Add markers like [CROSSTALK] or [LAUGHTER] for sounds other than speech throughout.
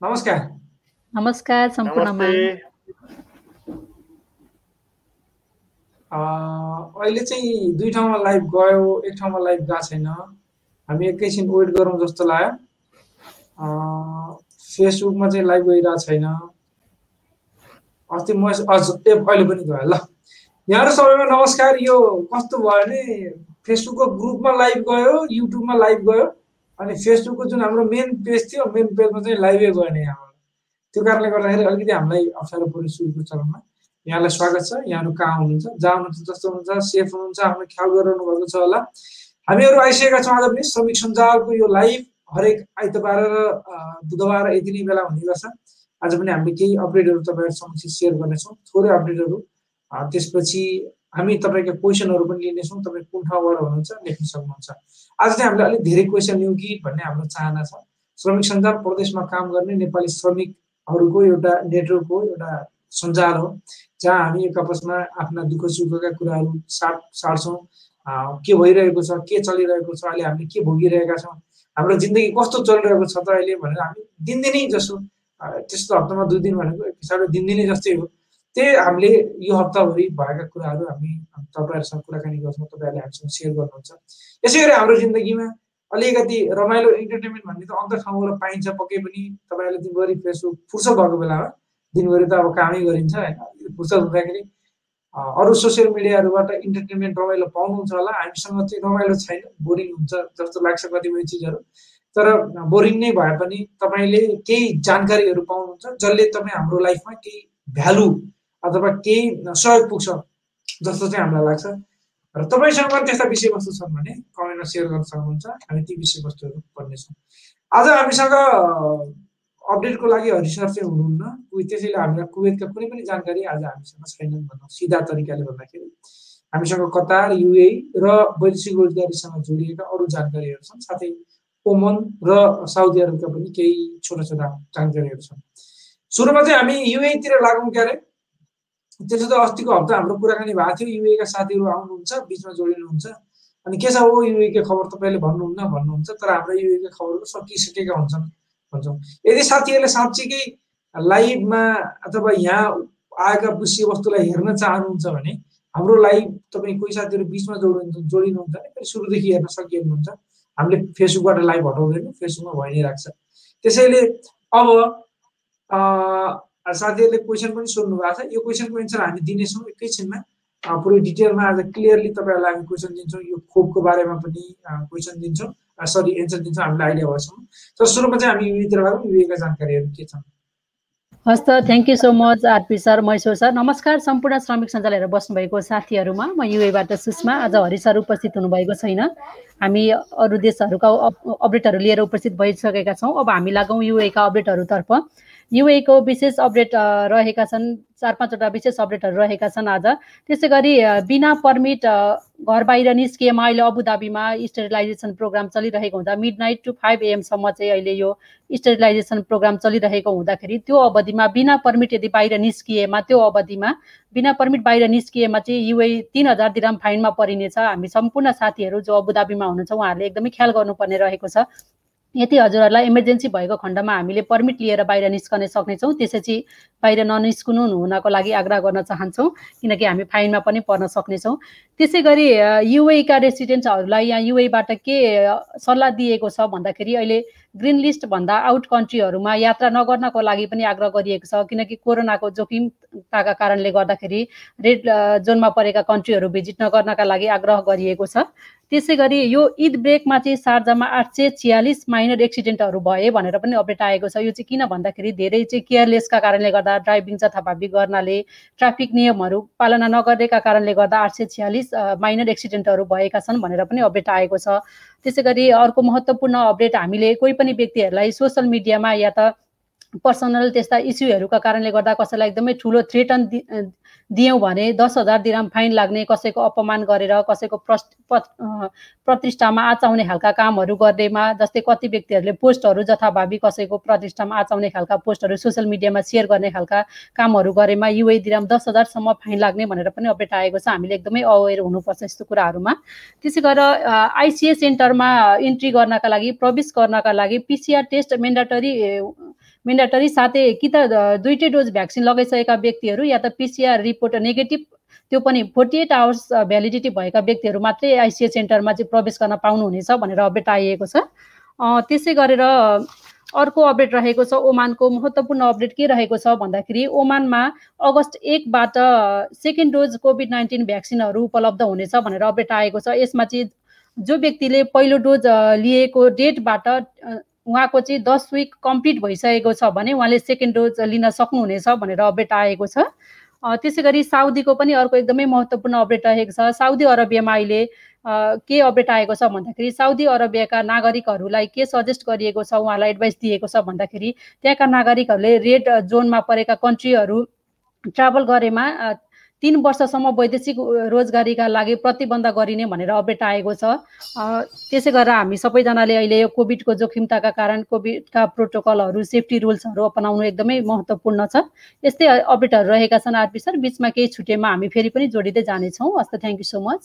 नमस्कार नमस्कार सम्पूर्णमा अहिले चाहिँ दुई ठाउँमा लाइभ गयो एक ठाउँमा लाइभ गएको छैन हामी एकैछिन वेट गरौँ जस्तो लाग्यो फेसबुकमा चाहिँ लाइभ गइरहेको छैन अस्ति म अझ अहिले पनि गयो ल यहाँहरू सबैमा नमस्कार यो कस्तो भयो भने फेसबुकको ग्रुपमा लाइभ गयो युट्युबमा लाइभ गयो अनि फेसबुकको जुन हाम्रो मेन पेज थियो मेन पेजमा चाहिँ लाइभै गएन यहाँबाट त्यो कारणले गर्दाखेरि अलिकति हामीलाई अप्ठ्यारो पऱ्यो सुरुको चरणमा। यहाँलाई स्वागत छ यहाँहरू कहाँ हुनुहुन्छ जहाँ हुनुहुन्छ जस्तो हुनुहुन्छ सेफ हुनुहुन्छ आफ्नो ख्याल गरिरहनु भएको छ होला। हामीहरू आइसकेका छौँ आज पनि श्रमिक सञ्जालको यो लाइभ हरेक आइतबार र बुधबार यति नै बेला हुने गर्छ। आज पनि हामीले केही अपडेटहरू तपाईँहरू समक्ष सेयर गर्नेछौँ। थोरै अपडेटहरू त्यसपछि हामी तपाईँको क्वेसनहरू पनि लिनेछौँ तपाईँ कुन ठाउँबाट हुनुहुन्छ लेख्न सक्नुहुन्छ। आज चाहिँ हामीले अलिक धेरै क्वेसन लिउँ कि भन्ने हाम्रो चाहना छ। श्रमिक सञ्जाल प्रदेशमा काम गर्ने नेपाली श्रमिकहरूको एउटा नेटवर्क हो एउटा सञ्जाल हो जहाँ हामी एक आपसमा आफ्ना दुःख सुखका कुराहरू साट साट्छौँ। के भइरहेको छ के चलिरहेको छ अहिले हामीले के भोगिरहेका छौँ हाम्रो जिन्दगी कस्तो चलिरहेको छ त अहिले भनेर हामी दिनदिनै जसो त्यस्तो हप्तामा दुई दिन भनेको हिसाबले दिनदिनै जस्तै हो। त्यही हामीले यो हप्ताभरि भएका कुराहरू हामी तपाईँहरूसँग कुराकानी गर्छौँ तपाईँहरूले हामीसँग सेयर गर्नुहुन्छ। यसै गरी हाम्रो जिन्दगीमा अलिकति रमाइलो इन्टरटेनमेन्ट भन्ने त अन्त ठाउँबाट पाइन्छ पक्कै पनि तपाईँहरूले दिनभरि फेसबुक फुर्सद भएको बेलामा दिनभरि त अब कामै गरिन्छ होइन। फुर्सद हुँदाखेरि अरू सोसियल मिडियाहरूबाट इन्टरटेनमेन्ट रमाइलो पाउनुहुन्छ होला हामीसँग चाहिँ रमाइलो छैन बोरिङ हुन्छ जस्तो लाग्छ कतिपय चिजहरू। तर बोरिङ नै भए पनि तपाईँले केही जानकारीहरू पाउनुहुन्छ जसले तपाईँ हाम्रो लाइफमा केही भ्यालु अथवा केही सहयोग पुग्छ जस्तो चाहिँ हामीलाई लाग्छ। र तपाईँसँग पनि त्यस्ता विषयवस्तु छन् भने कमेन्टमा सेयर गर्न सक्नुहुन्छ हामी ती विषयवस्तुहरू पढ्नेछौँ। आज हामीसँग अपडेटको लागि हरि सर चाहिँ हुनुहुन्न। त्यसैले हामीलाई कुवेतका कुनै पनि जानकारी आज हामीसँग छैनन् भनौँ सिधा तरिकाले भन्दाखेरि हामीसँग कतार युए र वैदेशिक रोजगारीसँग जोडिएका अरू जानकारीहरू छन्। साथै ओमन र साउदी अरबका पनि केही छोटा छोटा जानकारीहरू छन्। सुरुमा चाहिँ हामी युएतिर लागौँ क्यारे? त्यसो त अस्तिको हप्ता हाम्रो कुराकानी भएको थियो युएका साथीहरू आउनुहुन्छ बिचमा जोडिनुहुन्छ। अनि के छ हो युएका खबर तपाईँले भन्नुहुन्न भन्नुहुन्छ तर हाम्रो युएका खबरहरू सकिसकेका हुन्छन् भन्छौँ। यदि साथीहरूले साँच्चीकै लाइभमा अथवा यहाँ आएका विषयवस्तुलाई हेर्न चाहनुहुन्छ भने हाम्रो लाइभ तपाईँ कोही साथीहरू बिचमा जोडिनु जोडिनुहुन्छ भने सुरुदेखि हेर्न सकिहाल्नुहुन्छ हामीले फेसबुकबाट लाइभ हटाउँदैनौँ फेसबुकमा भइ नै राख्छ। त्यसैले अब साथीहरूले क्वेसन पनि सोध्नु भएको छ। यो क्वेसनको एन्सर हामी दिनेछौँ एकैछिनमा। पुरै डिटेलमा आज क्लियरली तपाईँहरूलाई हामी क्वेसन दिन्छौँ। यो खोपको बारेमा पनि क्वेसन दिन्छौँ। सरी एन्सर दिन्छौँ। हामीले आइडिया भएछौँ तर सुरुमा चाहिँ हामी युवितिर लागौँ युविका जानकारीहरू के छन्? हस् त thank you so much RP sir Mysore sir. नमस्कार सम्पूर्ण श्रमिक सञ्जाल हेरेर बस्नुभएको साथीहरूमा। म युएबाट सुषमा। आज हरि सर उपस्थित हुनुभएको छैन। हामी अरू देशहरूका अपडेटहरू लिएर उपस्थित भइसकेका छौँ। अब हामी लागौँ युएका अपडेटहरूतर्फ युएको विशेष अपडेट रहेका छन् चार पाँचवटा विशेष अपडेटहरू रहेका छन् आज। त्यसै गरी बिना पर्मिट घर बाहिर निस्किएमा अहिले अबुधाबीमा स्टेरिलाइजेसन प्रोग्राम चलिरहेको हुँदा मिड नाइट टु फाइभ एएमसम्म चाहिँ अहिले यो स्टेरिलाइजेसन प्रोग्राम चलिरहेको हुँदाखेरि त्यो अवधिमा बिना पर्मिट यदि बाहिर निस्किएमा त्यो अवधिमा बिना पर्मिट बाहिर निस्किएमा चाहिँ युए तिन हजार दिराम फाइनमा परिनेछ। हामी सम्पूर्ण साथीहरू जो अबुधाबीमा हुनुहुन्छ उहाँहरूले एकदमै ख्याल गर्नुपर्ने रहेको छ। यदि हजुरहरूलाई इमर्जेन्सी भएको खण्डमा हामीले पर्मिट लिएर बाहिर निस्कन सक्नेछौँ। त्यसपछि बाहिर ननिस्कनु हुनको लागि आग्रह गर्न चाहन्छौँ किनकि हामी फाइनमा पनि पर्न सक्नेछौँ। त्यसै गरी युएका रेसिडेन्ट्सहरूलाई यहाँ युएबाट के सल्लाह दिएको छ भन्दाखेरि अहिले ग्रिन लिस्टभन्दा आउट कन्ट्रीहरूमा यात्रा नगर्नको लागि पनि आग्रह गरिएको छ। किनकि कोरोनाको जोखिमताका कारणले गर्दाखेरि रेड जोनमा परेका कन्ट्रीहरू भिजिट नगर्नका लागि आग्रह गरिएको छ। त्यसै गरी यो ईद ब्रेकमा चाहिँ सार्जामा आठ सय छ्यालिस माइनर एक्सिडेन्टहरू भए भनेर पनि अपडेट आएको छ। यो चाहिँ किन भन्दाखेरि धेरै चाहिँ केयरलेसका कारणले गर्दा ड्राइभिङ जथाभावी गर्नाले ट्राफिक नियमहरू पालना नगरेका कारणले गर्दा आठ सय छ्यालिस माइनर एक्सिडेन्टहरू भएका छन् भनेर पनि अपडेट आएको छ। त्यसै गरी अर्को महत्त्वपूर्ण अपडेट हामीले कोही पनि व्यक्तिहरूलाई सोसियल मिडियामा या त पर्सनल त्यस्ता इस्युहरूका कारणले गर्दा कसैलाई एकदमै ठुलो थ्रेटन दियौँ भने दस हजार दिराम फाइन लाग्ने कसैको अपमान गरेर कसैको प्रतिष्ठामा आचाउने खालका कामहरू गर्नेमा जस्तै कति व्यक्तिहरूले पोस्टहरू जथाभावी कसैको प्रतिष्ठामा आचाउने खालका पोस्टहरू सोसियल मिडियामा सेयर गर्ने खालका कामहरू गरेमा युए दिराम दस हजारसम्म फाइन लाग्ने भनेर पनि अपडेट आएको छ। हामीले एकदमै अवेर हुनुपर्छ यस्तो कुराहरूमा। त्यसै गरेर आइसिए सेन्टरमा इन्ट्री गर्नका लागि प्रवेश गर्नका लागि पिसिआर टेस्ट मेन्डाटरी मेन्डाटरी साथै कि त दुइटै डोज भ्याक्सिन लगाइसकेका व्यक्तिहरू या त पिसिआर रिपोर्ट नेगेटिभ त्यो पनि फोर्टी एट आवर्स भ्यालिडिटी भएका व्यक्तिहरू मात्रै आइसिए सेन्टरमा चाहिँ प्रवेश गर्न पाउनुहुनेछ भनेर अपडेट आइएको छ। त्यसै गरेर अर्को अपडेट रहेको छ ओमानको महत्त्वपूर्ण अपडेट के रहेको छ भन्दाखेरि ओमानमा अगस्त एकबाट सेकेन्ड डोज कोभिड नाइन्टिन भ्याक्सिनहरू उपलब्ध हुनेछ भनेर अपडेट आएको छ। यसमा चाहिँ जो व्यक्तिले पहिलो डोज लिएको डेटबाट उहाँको चाहिँ दस विक कम्प्लिट भइसकेको छ भने उहाँले सेकेन्ड डोज लिन सक्नुहुनेछ भनेर अपडेट आएको छ। त्यसै गरी साउदीको पनि अर्को एकदमै महत्त्वपूर्ण अपडेट रहेको छ। साउदी अरबियामा अहिले के अपडेट आएको छ भन्दाखेरि साउदी अरबियाका नागरिकहरूलाई के सजेस्ट गरिएको छ उहाँलाई एडभाइस दिएको छ भन्दाखेरि त्यहाँका नागरिकहरूले रेड जोनमा परेका कन्ट्रीहरू ट्राभल गरेमा तिन वर्षसम्म वैदेशिक रोजगारीका लागि प्रतिबन्ध गरिने भनेर अपडेट आएको छ। त्यसै गरेर हामी सबैजनाले अहिले यो कोभिडको जोखिमताका कारण कोभिडका प्रोटोकलहरू सेफ्टी रुल्सहरू अपनाउनु एकदमै महत्त्वपूर्ण छ। यस्तै अपडेटहरू रहेका छन् आरपी सर। बिचमा केही छुटेमा हामी फेरि पनि जोडिँदै जानेछौँ। हस्त थ्याङ्क यू सो मच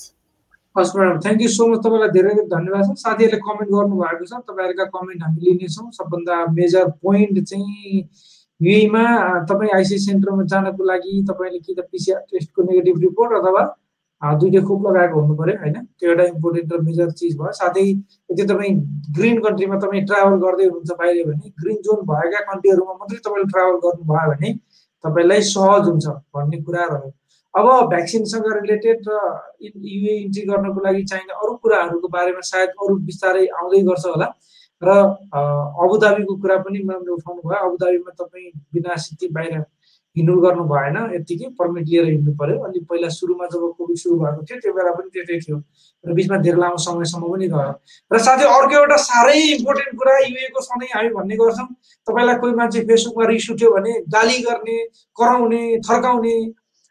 हस् madam thank you so much तपाईँलाई धेरै धेरै धन्यवाद छ। साथीहरूले कमेन्ट गर्नुभएको छ। तपाईँहरूका कमेन्ट हामी लिनेछौँ। सबभन्दा मेजर पोइन्ट चाहिँ युएमा तपाईँ आइसिसी सेन्टरमा जानको लागि तपाईँले कि त पिसिआर टेस्टको नेगेटिभ रिपोर्ट अथवा दुइटै खोप लगाएको हुनु पऱ्यो होइन? त्यो एउटा इम्पोर्टेन्ट र मेजर चिज भयो। साथै यदि तपाईँ ग्रिन कन्ट्रीमा तपाईँ ट्राभल गर्दै हुनुहुन्छ बाहिर भने ग्रिन जोन भएका कन्ट्रीहरूमा मात्रै तपाईँले ट्राभल गर्नुभयो भने तपाईँलाई सहज हुन्छ भन्ने कुरा रह्यो। अब भ्याक्सिनसँग रिलेटेड र युए इन्ट्री गर्नको लागि चाहिने अरू कुराहरूको बारेमा सायद अरू बिस्तारै आउँदै गर्छ होला। र अबुधाबीको कुरा पनि मैले उठाउनु भयो। अबुधाबीमा तपाईँ बिना सिटी बाहिर हिँड्नु गर्नु भएन यत्तिकै पर्मिट लिएर हिँड्नु पर्यो। अनि पहिला सुरुमा जब कोभिड सुरु भएको थियो त्यो बेला पनि त्यतै थियो। र बिचमा धेरै लामो समयसम्म पनि गयो। र साथै अर्को एउटा साह्रै इम्पोर्टेन्ट कुरा युएको सधैँ हामी भन्ने गर्छौँ तपाईँलाई कोही मान्छे फेसबुकमा रिस उठ्यो भने गाली गर्ने कराउने थर्काउने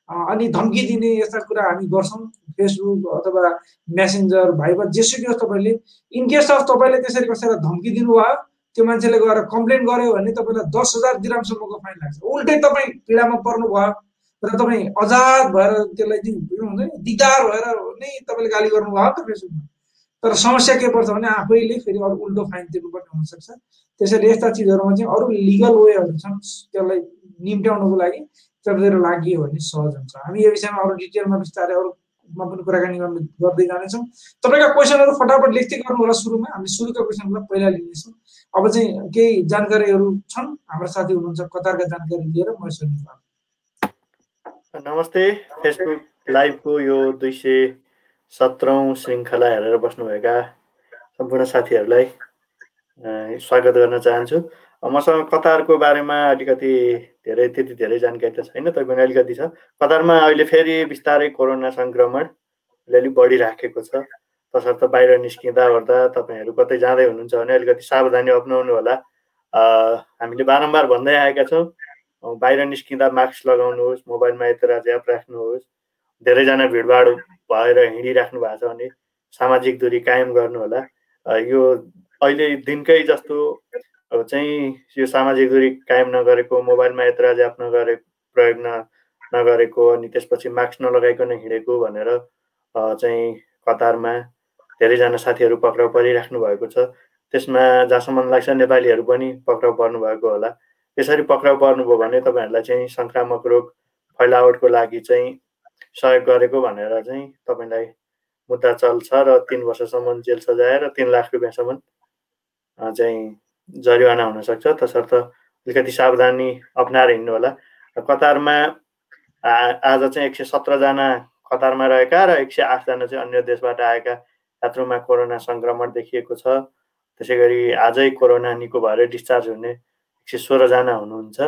अनि धम्की दिने यस्ता कुरा हामी गर्छौँ फेसबुक अथवा मेसेन्जर भाइबर जेसुकै होस् तपाईँले। इनकेस अफ तपाईँले त्यसरी कसैलाई धम्की दिनुभयो त्यो मान्छेले गएर कम्प्लेन गर्यो भने तपाईँलाई दस हजार दिरामसम्मको फाइन लाग्छ। उल्टै तपाईँ पीडामा पर्नु भयो र तपाईँ अजाद भएर त्यसलाई चाहिँ हुन्छ नि भएर नै तपाईँले गाली गर्नुभयो त फेसबुकमा तर समस्या के पर्छ भने आफैले फेरि अरू उल्टो फाइन तिर्नुपर्ने हुनसक्छ। त्यसैले यस्ता चिजहरूमा चाहिँ अरू लिगल वेहरू छन् त्यसलाई निम्ट्याउनको लागि त्यतातिर लागि भने सहज हुन्छ। हामी यो विषयमा अरू डिटेलमा बिस्तारै अरूमा पनि कुराकानी गर्दै जानेछौँ। तपाईँका क्वेसनहरू फटाफट लेख्दै गर्नु होला सुरुमा। हामी सुरुका क्वेसनहरूलाई पहिला लिनेछौँ। अब चाहिँ केही जानकारीहरू छन्? हाम्रो साथी हुनुहुन्छ कतारका जानकारी लिएर म नमस्ते। फेसबुक लाइभको यो दुई सय सत्रौँ श्रृङ्खला हेरेर बस्नुभएका सम्पूर्ण साथीहरूलाई स्वागत गर्न चाहन्छु। मसँग कतारको बारेमा अलिकति धेरै त्यति धेरै जानकारी त छैन तैपनि अलिकति छ। कतारमा अहिले फेरि बिस्तारै कोरोना सङ्क्रमण अलिक बढिराखेको छ। तसर्थ बाहिर निस्किँदा ओर्दा तपाईँहरू कतै जाँदै हुनुहुन्छ भने अलिकति सावधानी अप्नाउनु होला। हामीले बारम्बार भन्दै आएका छौँ बाहिर निस्किँदा मास्क लगाउनुहोस् मोबाइलमा यत्र ज्याप राख्नुहोस् धेरैजना भिडभाड भएर हिँडिराख्नु भएको छ भने सामाजिक दूरी कायम गर्नुहोला यो अहिले दिनकै जस्तो अब चाहिँ यो सामाजिक दूरी कायम नगरेको मोबाइलमा यत्र ज्याप नगरे प्रयोग न नगरेको अनि त्यसपछि मास्क नलगाइकन हिँडेको भनेर चाहिँ कतारमा धेरैजना साथीहरू पक्राउ परिराख्नु भएको छ। त्यसमा जहाँसम्म लाग्छ नेपालीहरू पनि पक्राउ पर्नु भएको होला। यसरी पक्राउ पर्नुभयो भने तपाईँहरूलाई चाहिँ सङ्क्रामक रोग फैलावटको लागि चाहिँ सहयोग गरेको भनेर चाहिँ तपाईँलाई मुद्दा चल्छ र तिन वर्षसम्म जेल सजाय र तिन लाख रुपियाँसम्म चाहिँ जरिवाना हुनसक्छ तसर्थ अलिकति सावधानी अप्नाएर होला। कतारमा आज चाहिँ एक सय सत्रजना कतारमा रहेका र एक सय आठजना चाहिँ अन्य देशबाट आएका यात्रुमा कोरोना सङ्क्रमण देखिएको छ। त्यसै गरी आजै कोरोना निको भएर डिस्चार्ज हुने एक सय सोह्रजना हुनुहुन्छ।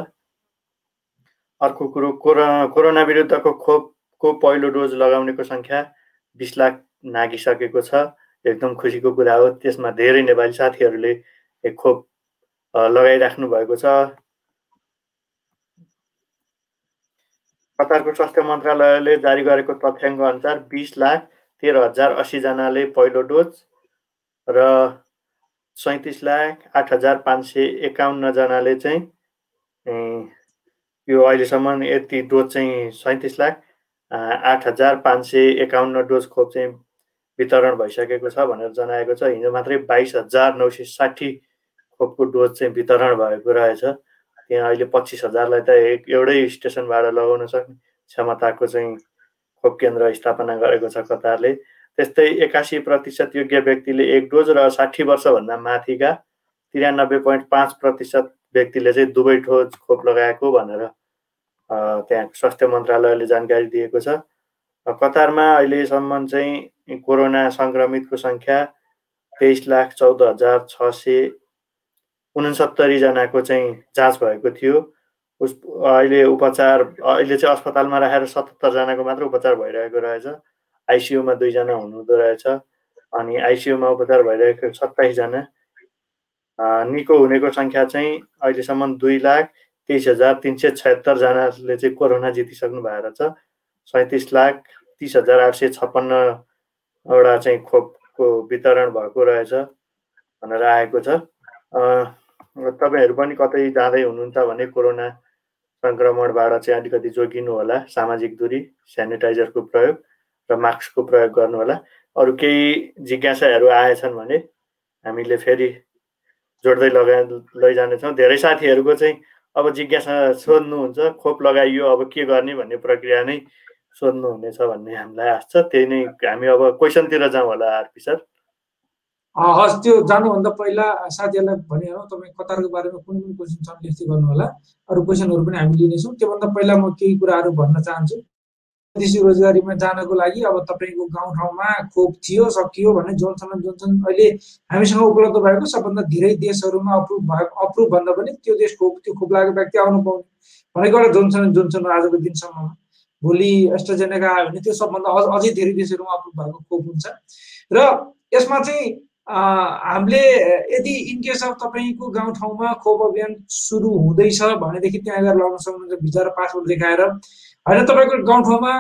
अर्को कुरो कोरोना कोरोना विरुद्धको खोपको पहिलो डोज लगाउनेको सङ्ख्या बिस लाख नागिसकेको छ। एकदम खुसीको कुरा हो। त्यसमा धेरै नेपाली साथीहरूले खोप लगाइराख्नु भएको छ। कतारको स्वास्थ्य मन्त्रालयले जारी गरेको तथ्याङ्क अनुसार बिस लाख तेह्र हजार असीजनाले पहिलो डोज र सैँतिस लाख आठ हजार पाँच सय एकाउन्नजनाले चाहिँ यो अहिलेसम्म यति डोज चाहिँ सैँतिस लाख आठ हजार पाँच सय एकाउन्न डोज खोप चाहिँ वितरण भइसकेको छ भनेर जनाएको छ। हिजो मात्रै बाइस हजार नौ सय साठी खोपको डोज चाहिँ वितरण भएको रहेछ। त्यहाँ अहिले पच्चिस हजारलाई त एक एउटै स्टेसनबाट लगाउन सक्ने क्षमताको चाहिँ खोप केन्द्र स्थापना गरेको छ कतारले। त्यस्तै एकासी प्रतिशत योग्य व्यक्तिले एक डोज र साठी वर्षभन्दा माथिका तिरानब्बे पोइन्ट पाँच प्रतिशत व्यक्तिले चाहिँ दुवै डोज खोप लगाएको भनेर त्यहाँ स्वास्थ्य मन्त्रालयले जानकारी दिएको छ। कतारमा अहिलेसम्म चाहिँ कोरोना सङ्क्रमितको सङ्ख्या तेइस लाख चौध हजार छ सय उनसत्तरीजनाको चाहिँ जाँच भएको थियो। उस अहिले उपचार अहिले चाहिँ अस्पतालमा राखेर सतहत्तरजनाको मात्र उपचार भइरहेको रहेछ। आइसियुमा दुईजना हुनुहुँदो रहेछ अनि आइसियुमा उपचार भइरहेको सत्ताइसजना। निको हुनेको सङ्ख्या चाहिँ अहिलेसम्म दुई लाख तेइस हजार तिन सय छयत्तरजनाले चाहिँ कोरोना जितिसक्नु भएको छ सैँतिस लाख तिस हजार आठ सय छप्पन्नवटा चाहिँ खोपको वितरण भएको रहेछ भनेर आएको छ। तपाईँहरू पनि कतै जाँदै हुनुहुन्छ भने कोरोना सङ्क्रमणबाट चाहिँ अलिकति जोगिनु होला सामाजिक दूरी सेनिटाइजरको प्रयोग र मास्कको प्रयोग गर्नु होला। अरू केही जिज्ञासाहरू आएछन् भने हामीले फेरि जोड्दै लगा लैजानेछौँ। धेरै साथीहरूको चाहिँ अब जिज्ञासा सोध्नुहुन्छ खोप लगाइयो अब के गर्ने भन्ने प्रक्रिया नै सोध्नुहुनेछ भन्ने हामीलाई आश छ। त्यही नै हामी अब क्वेसनतिर जाउँ होला आरपी सर। हस् त्यो जानुभन्दा पहिला साथीहरूलाई भने तपाईँ कतारको बारेमा कुनै पनि क्वेसन छन् लेख्दै गर्नु होला। अरू क्वेसनहरू पनि हामी लिनेछौँ। त्योभन्दा पहिला म केही कुराहरू भन्न चाहन्छु। विदेशी रोजगारीमा जानको लागि अब तपाईँको गाउँठाउँमा खोप थियो सकियो भने जोनसन जोनसन अहिले हामीसँग उपलब्ध भएको सबभन्दा धेरै देशहरूमा अप्रुभ भएको अप्रुभ भन्दा पनि त्यो देश खोप त्यो खोप लागेको व्यक्ति आउनु पाउने। भनेको एउटा जोनसन जोनसन आजको दिनसम्ममा। भोलि एस्ट्राजेनेका आयो भने त्यो सबभन्दा अझ अझै धेरै देशहरूमा अप्रुभ भएको खोप हुन्छ। र यसमा चाहिँ हामीले यदि इनकेस अफ तपाईँको गाउँठाउँमा खोप अभियान सुरु हुँदैछ भनेदेखि त्यहाँ गएर लगाउन सक्नुहुन्छ भिजा र पासपोर्ट देखाएर होइन तपाईँको गाउँठाउँमा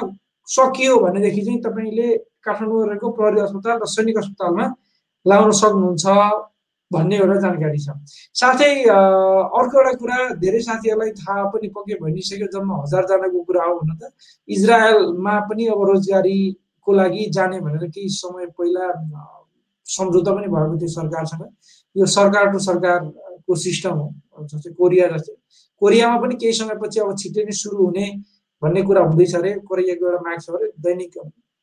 सकियो भनेदेखि चाहिँ तपाईँले काठमाडौँ रहेको प्रहरी अस्पताल र सैनिक अस्पतालमा लगाउन सक्नुहुन्छ। भन्ने एउटा जानकारी छ। साथै अर्को एउटा कुरा धेरै साथीहरूलाई थाहा पनि पक्कै भइसक्यो जम्मा हजारजनाको कुरा हो भन्न त। इजरायलमा पनि अब रोजगारीको लागि जाने भनेर केही समय पहिला सम्झौता पनि भएको थियो सरकारसँग। यो सरकार टु सरकारको सिस्टम हो जस्तै कोरिया जस्तै। कोरियामा पनि केही समयपछि अब छिट्टै नै सुरु हुने भन्ने कुरा हुँदैछ अरे। कोरियाको एउटा माग छ अरे दैनिक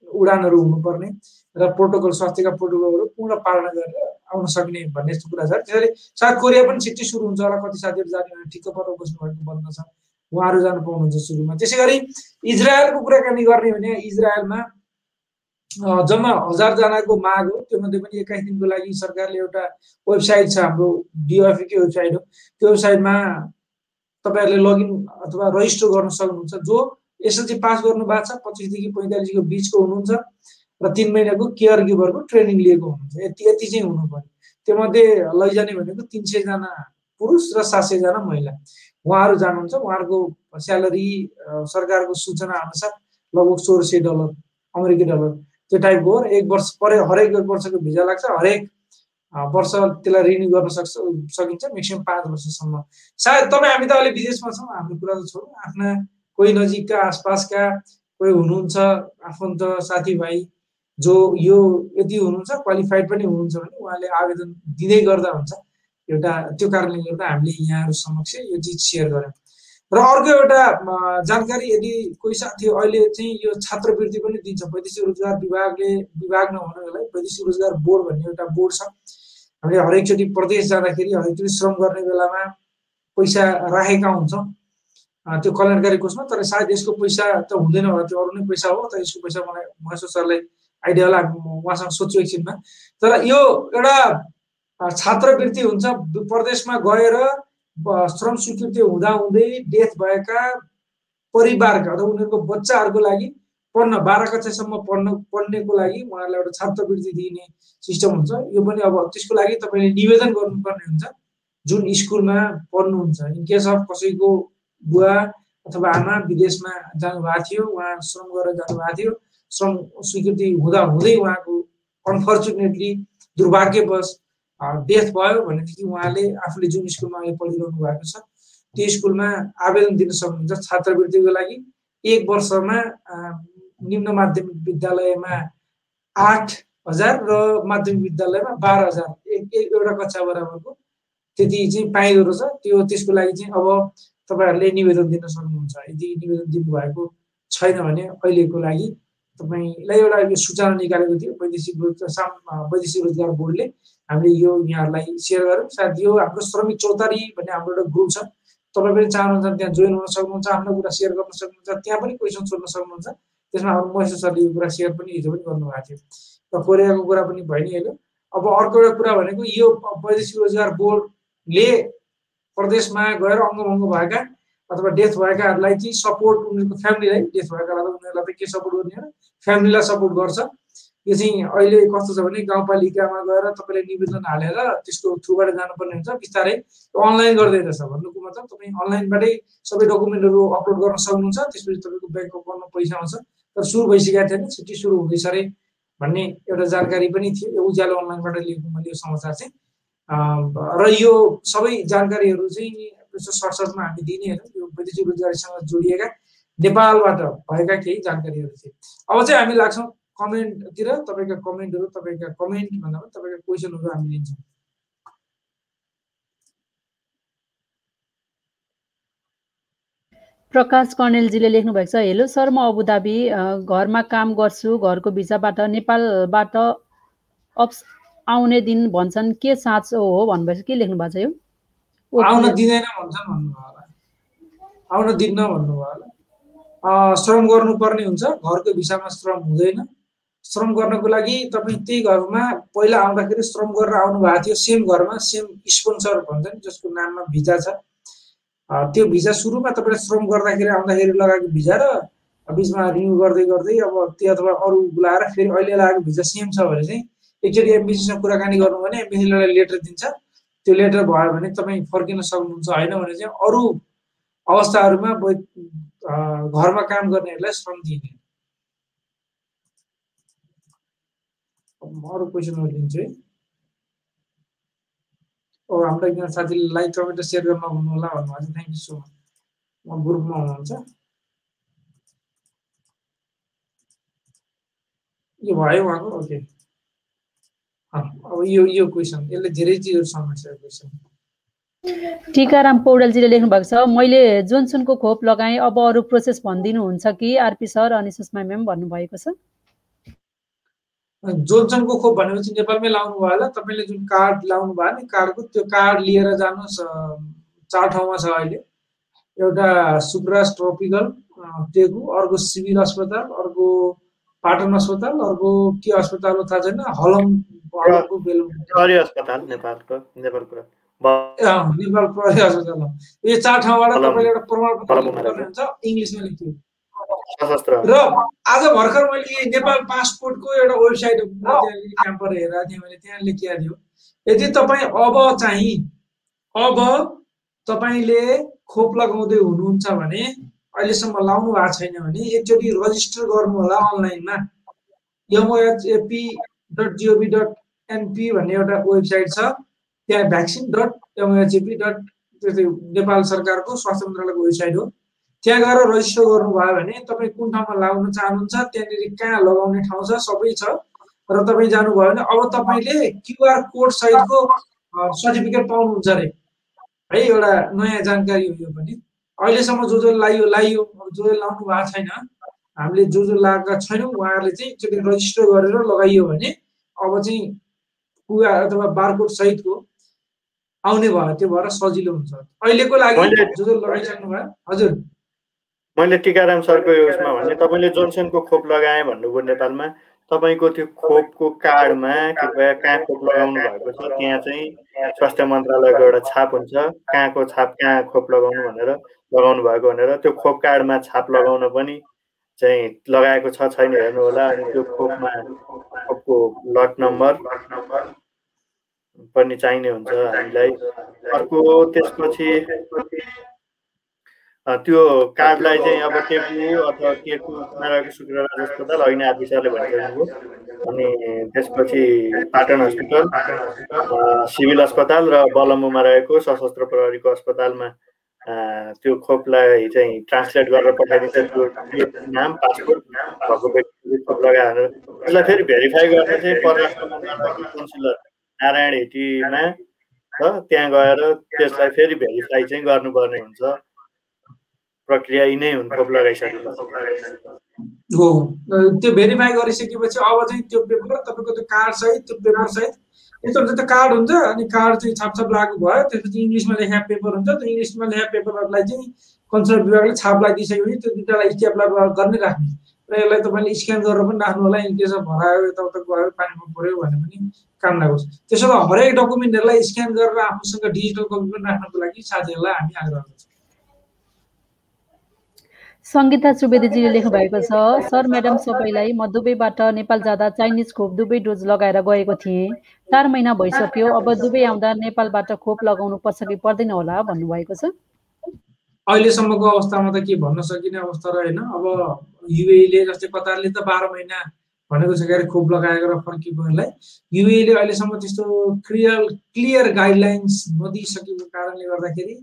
उडानहरू हुनुपर्ने र प्रोटोकल स्वास्थ्यका प्रोटोकलहरू पूर्ण पालना गरेर आउन सक्ने भन्ने यस्तो कुरा छ। त्यसैले सायद कोरिया पनि छिट्टै सुरु हुन्छ होला। कति साथीहरू जाने भने ठिक्क पर बस्नु भएको बन्द छ। उहाँहरू जानु पाउनुहुन्छ सुरुमा। त्यसै गरी इजरायलको कुराकानी गर्ने भने इजरायलमा जम्मा हजारजनाको माग हो। त्योमध्ये पनि एक्काइस दिनको लागि सरकारले एउटा वेबसाइट छ हाम्रो डिएफईकै वेबसाइट हो। त्यो वेबसाइटमा तपाईँहरूले लगइन अथवा रजिस्टर गर्न सक्नुहुन्छ। जो एसएलसी पास गर्नु भएको छ पच्चिसदेखि पैँतालिसको बिचको हुनुहुन्छ। र तिन महिनाको केयर गिभरको ट्रेनिङ लिएको हुनुहुन्छ। यति यति चाहिँ हुनु पर्यो त्योमध्ये लैजाने भनेको तिन सयजना पुरुष र सात सयजना महिला। उहाँहरू जानुहुन्छ। उहाँहरूको स्यालेरी सरकारको सूचना अनुसार लगभग सोह्र सय डलर अमेरिकी डलर। त्यो टाइपको हो। एक वर्ष परे हरेक एक वर्षको भिजा लाग्छ। हरेक वर्ष त्यसलाई रिन्यू गर्न सक्छ सकिन्छ। म्याक्सिमम् पाँच वर्षसम्म। सायद तपाईँ हामी त अहिले विदेशमा छौँ। हाम्रो कुरा त छोडौँ। आफ्ना कोही नजिकका आसपासका कोही हुनुहुन्छ आफन्त साथीभाइ जो यो यदि हुनुहुन्छ क्वालिफाइड पनि हुनुहुन्छ भने उहाँले आवेदन दिँदै गर्दा हुन्छ। एउटा त्यो कारणले गर्दा हामीले यहाँहरू समक्ष यो चिज सेयर गऱ्यौँ र अर्को एउटा जानकारी यदि कोही साथी अहिले चाहिँ यो छात्रवृत्ति पनि दिन्छ वैदेशिक रोजगार विभागले विभाग नभनौँ यसलाई वैदेशिक रोजगार बोर्ड भन्ने एउटा बोर्ड छ। हामीले हरेकचोटि प्रदेश जाँदाखेरि हरेकचोटि श्रम गर्ने बेलामा पैसा राखेका हुन्छौँ। त्यो कल्याणकारी कोषमा तर सायद यसको पैसा त हुँदैन होला त्यो अरू नै पैसा हो तर यसको पैसा मलाई महेश्वर सरलाई आइडिया होला उहाँसँग सोध्छु एकछिनमा तर यो एउटा छात्रवृत्ति हुन्छ। प्रदेशमा गएर श्रम स्वीकृति हुँदाहुँदै डेथ भएका परिवारका अथवा उनीहरूको बच्चाहरूको लागि पढ्न बाह्र कक्षासम्म पढ्न पढ्नेको लागि उहाँहरूलाई एउटा छात्रवृत्ति दिने सिस्टम हुन्छ। यो पनि अब त्यसको लागि तपाईँले निवेदन गर्नुपर्ने हुन्छ। जुन स्कुलमा पढ्नुहुन्छ। इन केस अफ कसैको बुवा अथवा आमा विदेशमा जानुभएको थियो उहाँ श्रम गरेर जानुभएको थियो स्वीकृति हुँदा हुँदै उहाँको अनफर्चुनेटली दुर्भाग्यवश डेथ भयो भनेदेखि उहाँले आफूले जुन स्कुलमा अहिले पढिरहनु भएको छ त्यो स्कुलमा आवेदन दिन सक्नुहुन्छ छात्रवृत्तिको लागि। एक वर्षमा निम्न माध्यमिक विद्यालयमा आठ हजार र माध्यमिक विद्यालयमा बाह्र हजार। एउटा कक्षा बराबरको। त्यति चाहिँ पाइँदो रहेछ। त्यो त्यसको लागि चाहिँ अब तपाईँहरूले निवेदन दिन सक्नुहुन्छ। यदि निवेदन दिनुभएको छैन भने अहिलेको लागि तपाईँलाई एउटा यो सूचना निकालेको थियो वैदेशिक वैदेशिक रोजगार बोर्डले। हामीले यो यहाँहरूलाई सेयर गऱ्यौँ। सायद यो हाम्रो श्रमिक चौतारी भन्ने हाम्रो एउटा ग्रुप छ। तपाईँ पनि चाहनुहुन्छ त्यहाँ जोइन हुन सक्नुहुन्छ आफ्नो कुरा सेयर गर्न सक्नुहुन्छ त्यहाँ पनि क्वेसन सोध्न सक्नुहुन्छ। त्यसमा हाम्रो महेश सरले यो कुरा सेयर पनि हिजो पनि गर्नुभएको थियो। र कोरियाको कुरा पनि भयो नि अहिले अब अर्को एउटा कुरा भनेको यो वैदेशिक रोजगार बोर्डले प्रदेशमा गएर अङ्गभङ्ग भएका अथवा डेथ भएकाहरूलाई चाहिँ सपोर्ट उनीहरूको फ्यामिलीलाई डेथ भएकालाई उनीहरूलाई त के सपोर्ट गर्ने हो फ्यामिलीलाई सपोर्ट गर्छ। यो चाहिँ अहिले कस्तो छ भने गाउँपालिकामा गएर तपाईँले निवेदन हालेर त्यसको थ्रुबाट जानुपर्ने हुन्छ। बिस्तारै अनलाइन गर्दै छ भन्नुको मतलब तपाईँ अनलाइनबाटै सबै डकुमेन्टहरू अपलोड गर्न सक्नुहुन्छ। त्यसपछि तपाईँको ब्याङ्क अकाउन्टमा पैसा आउँछ। तर सुरु भइसकेको थिएन। छिट्टी सुरु हुँदैछ अरे भन्ने एउटा जानकारी पनि थियो। उज्यालो अनलाइनबाट लिएको मैले यो समाचार चाहिँ। र यो सबै जानकारीहरू चाहिँ सरसरमा हामी दिनेहरू यो वैदेशिक रोजगारीसँग जोडिएका नेपालबाट भएका केही जानकारीहरू थिए। अब चाहिँ हामी लाग्छौँ कमेन्टतिर तपाईँका कमेन्टहरू तपाईँका कमेन्ट भन्दा पनि तपाईँका क्वेसनहरू हामी लिन्छौँ। प्रकाश कर्णेलजीले लेख्नु भएको छ हेलो सर म अबुधाबी घरमा काम गर्छु घरको भिसाबाट नेपालबाट अप्स आउने दिन भन्छन् के साँचो हो? भन्नुभएको के लेख्नु भएको छ यो? आउन दिँदैन भन्छन् भन्नुभयो होला। आउन दिन्न भन्नुभयो होला। श्रम गर्नुपर्ने हुन्छ। घरको भिसामा श्रम हुँदैन। श्रम गर्नको लागि तपाईँ त्यही घरमा पहिला आउँदाखेरि श्रम गरेर आउनु भएको थियो। सेम घरमा सेम स्पोन्सर भन्छ नि जसको नाममा भिजा छ। त्यो भिजा सुरुमा तपाईँले श्रम गर्दाखेरि आउँदाखेरि लगाएको भिजा र बिचमा रिन्यू गर्दै गर्दै अब त्यो अथवा अरू बोलाएर फेरि अहिले लगाएको भिजा सेम छ भने चाहिँ एकचोटि एमबिसीसँग कुराकानी गर्नु भने एमबिसीले लेटर दिन्छ। त्यो लेटर भयो भने तपाईँ फर्किन सक्नुहुन्छ होइन भने चाहिँ अरू अवस्थाहरूमा घरमा काम गर्नेहरूलाई श्रम दिने अरू क्वेसनहरू लिन्छु है। ओ हाम्रो एकजना साथीले लाइक कमेन्ट सेयर गर्न नभन्नु होला भन्नुभएको छ। थ्याङ्क यू सो मच म ग्रुपमा हुनुहुन्छ। यो भयो उहाँको? ओके अब यो यो क्वेसन यसले धेरै चिजहरू समस्या क्वेसन टिकाराम पौडेलजीले लेख्नु भएको छ मैले जोनसनको खोप लगाएँ अब अरू प्रोसेस भनिदिनुहुन्छ कि आरपी सर अनि सुषमा म्याम भन्नुभएको छ? जोनसनको खोप भनेपछि नेपालमै लाउनु भयो होला। तपाईँले जुन कार्ड लाउनु भयो नि कार्डको त्यो कार्ड लिएर जानुहोस् चार ठाउँमा छ अहिले। एउटा सुब्रास ट्रपिकल टेगु अर्को सिभिल अस्पताल अर्को पाटन अस्पताल अर्को के अस्पताल थाहा छैन हलम अस्पताल नेपालको नेपालको। नेपाल प्रहरी अस्पताल यो चार ठाउँबाट तपाईँले एउटा प्रमाणपत्र हुन्छ इङ्ग्लिसमा लेख्थ्यो र आज भर्खर मैले नेपाल पासपोर्टको एउटा वेबसाइट क्याम्पर हेरेको थिएँ मैले त्यहाँ लेखिएको थियो यदि तपाईँ अब चाहिँ अब तपाईँले खोप लगाउँदै हुनुहुन्छ भने अहिलेसम्म लाउनु भएको छैन भने एकचोटि रजिस्टर गर्नु होला अनलाइनमा MOHAP dot GOV dot NP भन्ने एउटा वेबसाइट छ। त्यहाँ vaccine dot MOHAP dot Nepal सरकारको स्वास्थ्य मन्त्रालयको वेबसाइट हो। त्यहाँ गएर रजिस्टर गर्नुभयो भने तपाईँ कुन ठाउँमा लगाउन चाहनुहुन्छ त्यहाँनिर कहाँ लगाउने ठाउँ छ सबै छ। र तपाईँ जानुभयो भने अब तपाईँले क्युआर कोड सहितको सर्टिफिकेट पाउनुहुन्छ अरे। है एउटा नयाँ जानकारी हो यो पनि। अहिलेसम्म जो जो लाइयो लाइयो अब जो जो लाउनु भएको छैन हामीले जो जो लगाएका छैनौँ उहाँहरूले चाहिँ एकचोटि रजिस्टर गरेर लगाइयो भने अब चाहिँ कुआर अथवा बारकोड सहितको आउने भयो त्यो भएर सजिलो हुन्छ। अहिलेको लागि जो जो लगाइसक्नु भयो। हजुर। मैले टिकाराम सरको उसमा भने तपाईँले जोनसनको खोप लगाएँ भन्नुभयो नेपालमा। तपाईँको त्यो खोपको कार्डमा कृपया कहाँ खोप लगाउनु भएको छ त्यहाँ चाहिँ स्वास्थ्य मन्त्रालयको एउटा छाप हुन्छ। कहाँको छाप कहाँ खोप लगाउनु भनेर लगाउनु भएको भनेर त्यो खोप कार्डमा छाप लगाउन पनि चाहिँ लगाएको छ छैन हेर्नु होला अनि त्यो खोपमा खोपको लट नम्बर पनि चाहिने हुन्छ हामीलाई। अर्को त्यसपछि त्यो कार्डलाई चाहिँ अब टेकु अथवा टेकु नारायण शुक्रराज अस्पताल होइन आदि सरले भनिसक्नुभयो अनि त्यसपछि पाटन हस्पिटल सिभिल अस्पताल र बलम्बुमा रहेको सशस्त्र प्रहरीको अस्पतालमा त्यो खोपलाई चाहिँ ट्रान्सलेट गरेर पठाइदिन्छ। त्यो नाम पासपोर्ट भएको व्यक्तिले खोप लगाएर। त्यसलाई फेरि भेरिफाई गर्न चाहिँ परराष्ट्र मन्त्रालयको काउन्सिलर। नारायण हेटीमा त्यहाँ गएर त्यसलाई फेरि भेरिफाई चाहिँ गर्नुपर्ने हुन्छ। प्रक्रिया यिनै हुन् खोप लगाइसकेपछि। हो त्यो भेरिफाई गरिसकेपछि अब चाहिँ त्यो पेपर तपाईँको त्यो कार्ड सहित त्यो पेपर सहित यस्तो हुन्छ त्यो कार्ड हुन्छ अनि कार्ड चाहिँ छापछाप लागु भयो त्यसपछि इङ्ग्लिसमा लेखा पेपर हुन्छ त्यो इङ्ग्लिसमा लेखा पेपरहरूलाई चाहिँ कन्सल्ट विभागले छाप लगाइदिइसकेपछि त्यो दुइटालाई स्ट्यापलर गर्ने राख्ने। र यसलाई तपाईँले स्क्यान गरेर पनि राख्नु होला इनकेस भरायो यताउता गयो पानीमा पऱ्यो भने पनि काम लागोस् त्यसो भए हरेक डकुमेन्टहरूलाई स्क्यान गरेर आफूसँग डिजिटल कपी पनि राख्नको लागि साथीहरूलाई हामी आग्रह गर्छौँ। सङ्गीता सुवेदीजीले लेख्नु भएको छ सर म्याडम सबैलाई म दुबईबाट नेपाल जाँदा चाइनिज खोप दुवै डोज लगाएर गएको थिएँ। चार महिना भइसक्यो अब दुबई आउँदा नेपालबाट खोप लगाउनु पर्छ कि पर्दैन होला भन्नुभएको छ। अहिलेसम्मको अवस्थामा त के भन्न सकिने अवस्था रहेन। अब युएले जस्तै कतारले त बाह्र महिना भनेको छ क्यारे खोप लगाएर फर्किएकोहरूलाई युएले अहिलेसम्म त्यस्तो क्लियर क्लियर गाइडलाइन्स नदिइसकेको कारणले गर्दाखेरि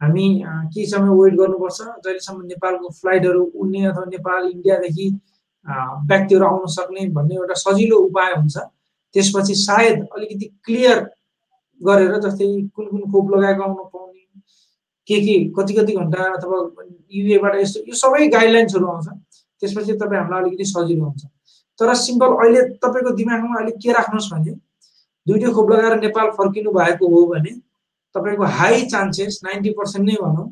हामी केही समय वेट गर्नुपर्छ। जहिलेसम्म नेपालको फ्लाइटहरू उड्ने अथवा नेपाल इन्डियादेखि व्यक्तिहरू आउन सक्ने भन्ने एउटा सजिलो उपाय हुन्छ। त्यसपछि सायद अलिकति क्लियर गरेर जस्तै कुन कुन खोप लगाएको आउन पाउने के के कति कति घन्टा अथवा युएबाट यस्तो यो सबै गाइडलाइन्सहरू आउँछ। त्यसपछि तपाईँ हामीलाई अलिकति सजिलो हुन्छ। तर सिम्पल अहिले तपाईँको दिमागमा अलिक के राख्नुहोस् भने दुइटै खोप लगाएर नेपाल फर्किनु भएको हो भने तपाईँको हाई चान्सेस नाइन्टी पर्सेन्ट नै भनौँ।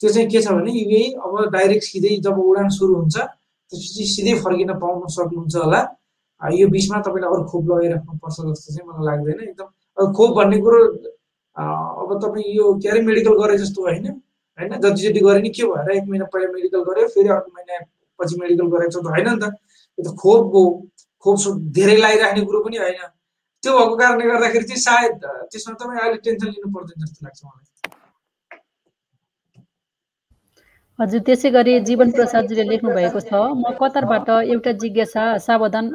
त्यो चाहिँ के छ भने युए अब डाइरेक्ट सिधै जब उडान सुरु हुन्छ त्यसपछि सिधै फर्किन पाउन सक्नुहुन्छ होला। यो बिचमा तपाईँले अरू खोप लगाइराख्नुपर्छ जस्तो चाहिँ मलाई लाग्दैन। एकदम खोप भन्ने कुरो अब तपाईँ यो के अरे मेडिकल गरे जस्तो होइन। होइन जतिचोटि गरे नि के भएर एक महिना पहिला मेडिकल गऱ्यो फेरि अर्को महिना पछि मेडिकल गरेको छ त होइन नि त। यो त खोप हो। खोप धेरै लगाइराख्ने कुरो पनि होइन। त्यो भएको कारणले गर्दाखेरि चाहिँ सायद त्यसमा तपाईँ अहिले टेन्सन लिनु पर्दैन जस्तो लाग्छ मलाई। हजुर त्यसै गरी जीवन प्रसादजीले लेख्नु भएको छ म कतारबाट एउटा जिज्ञासा सावधान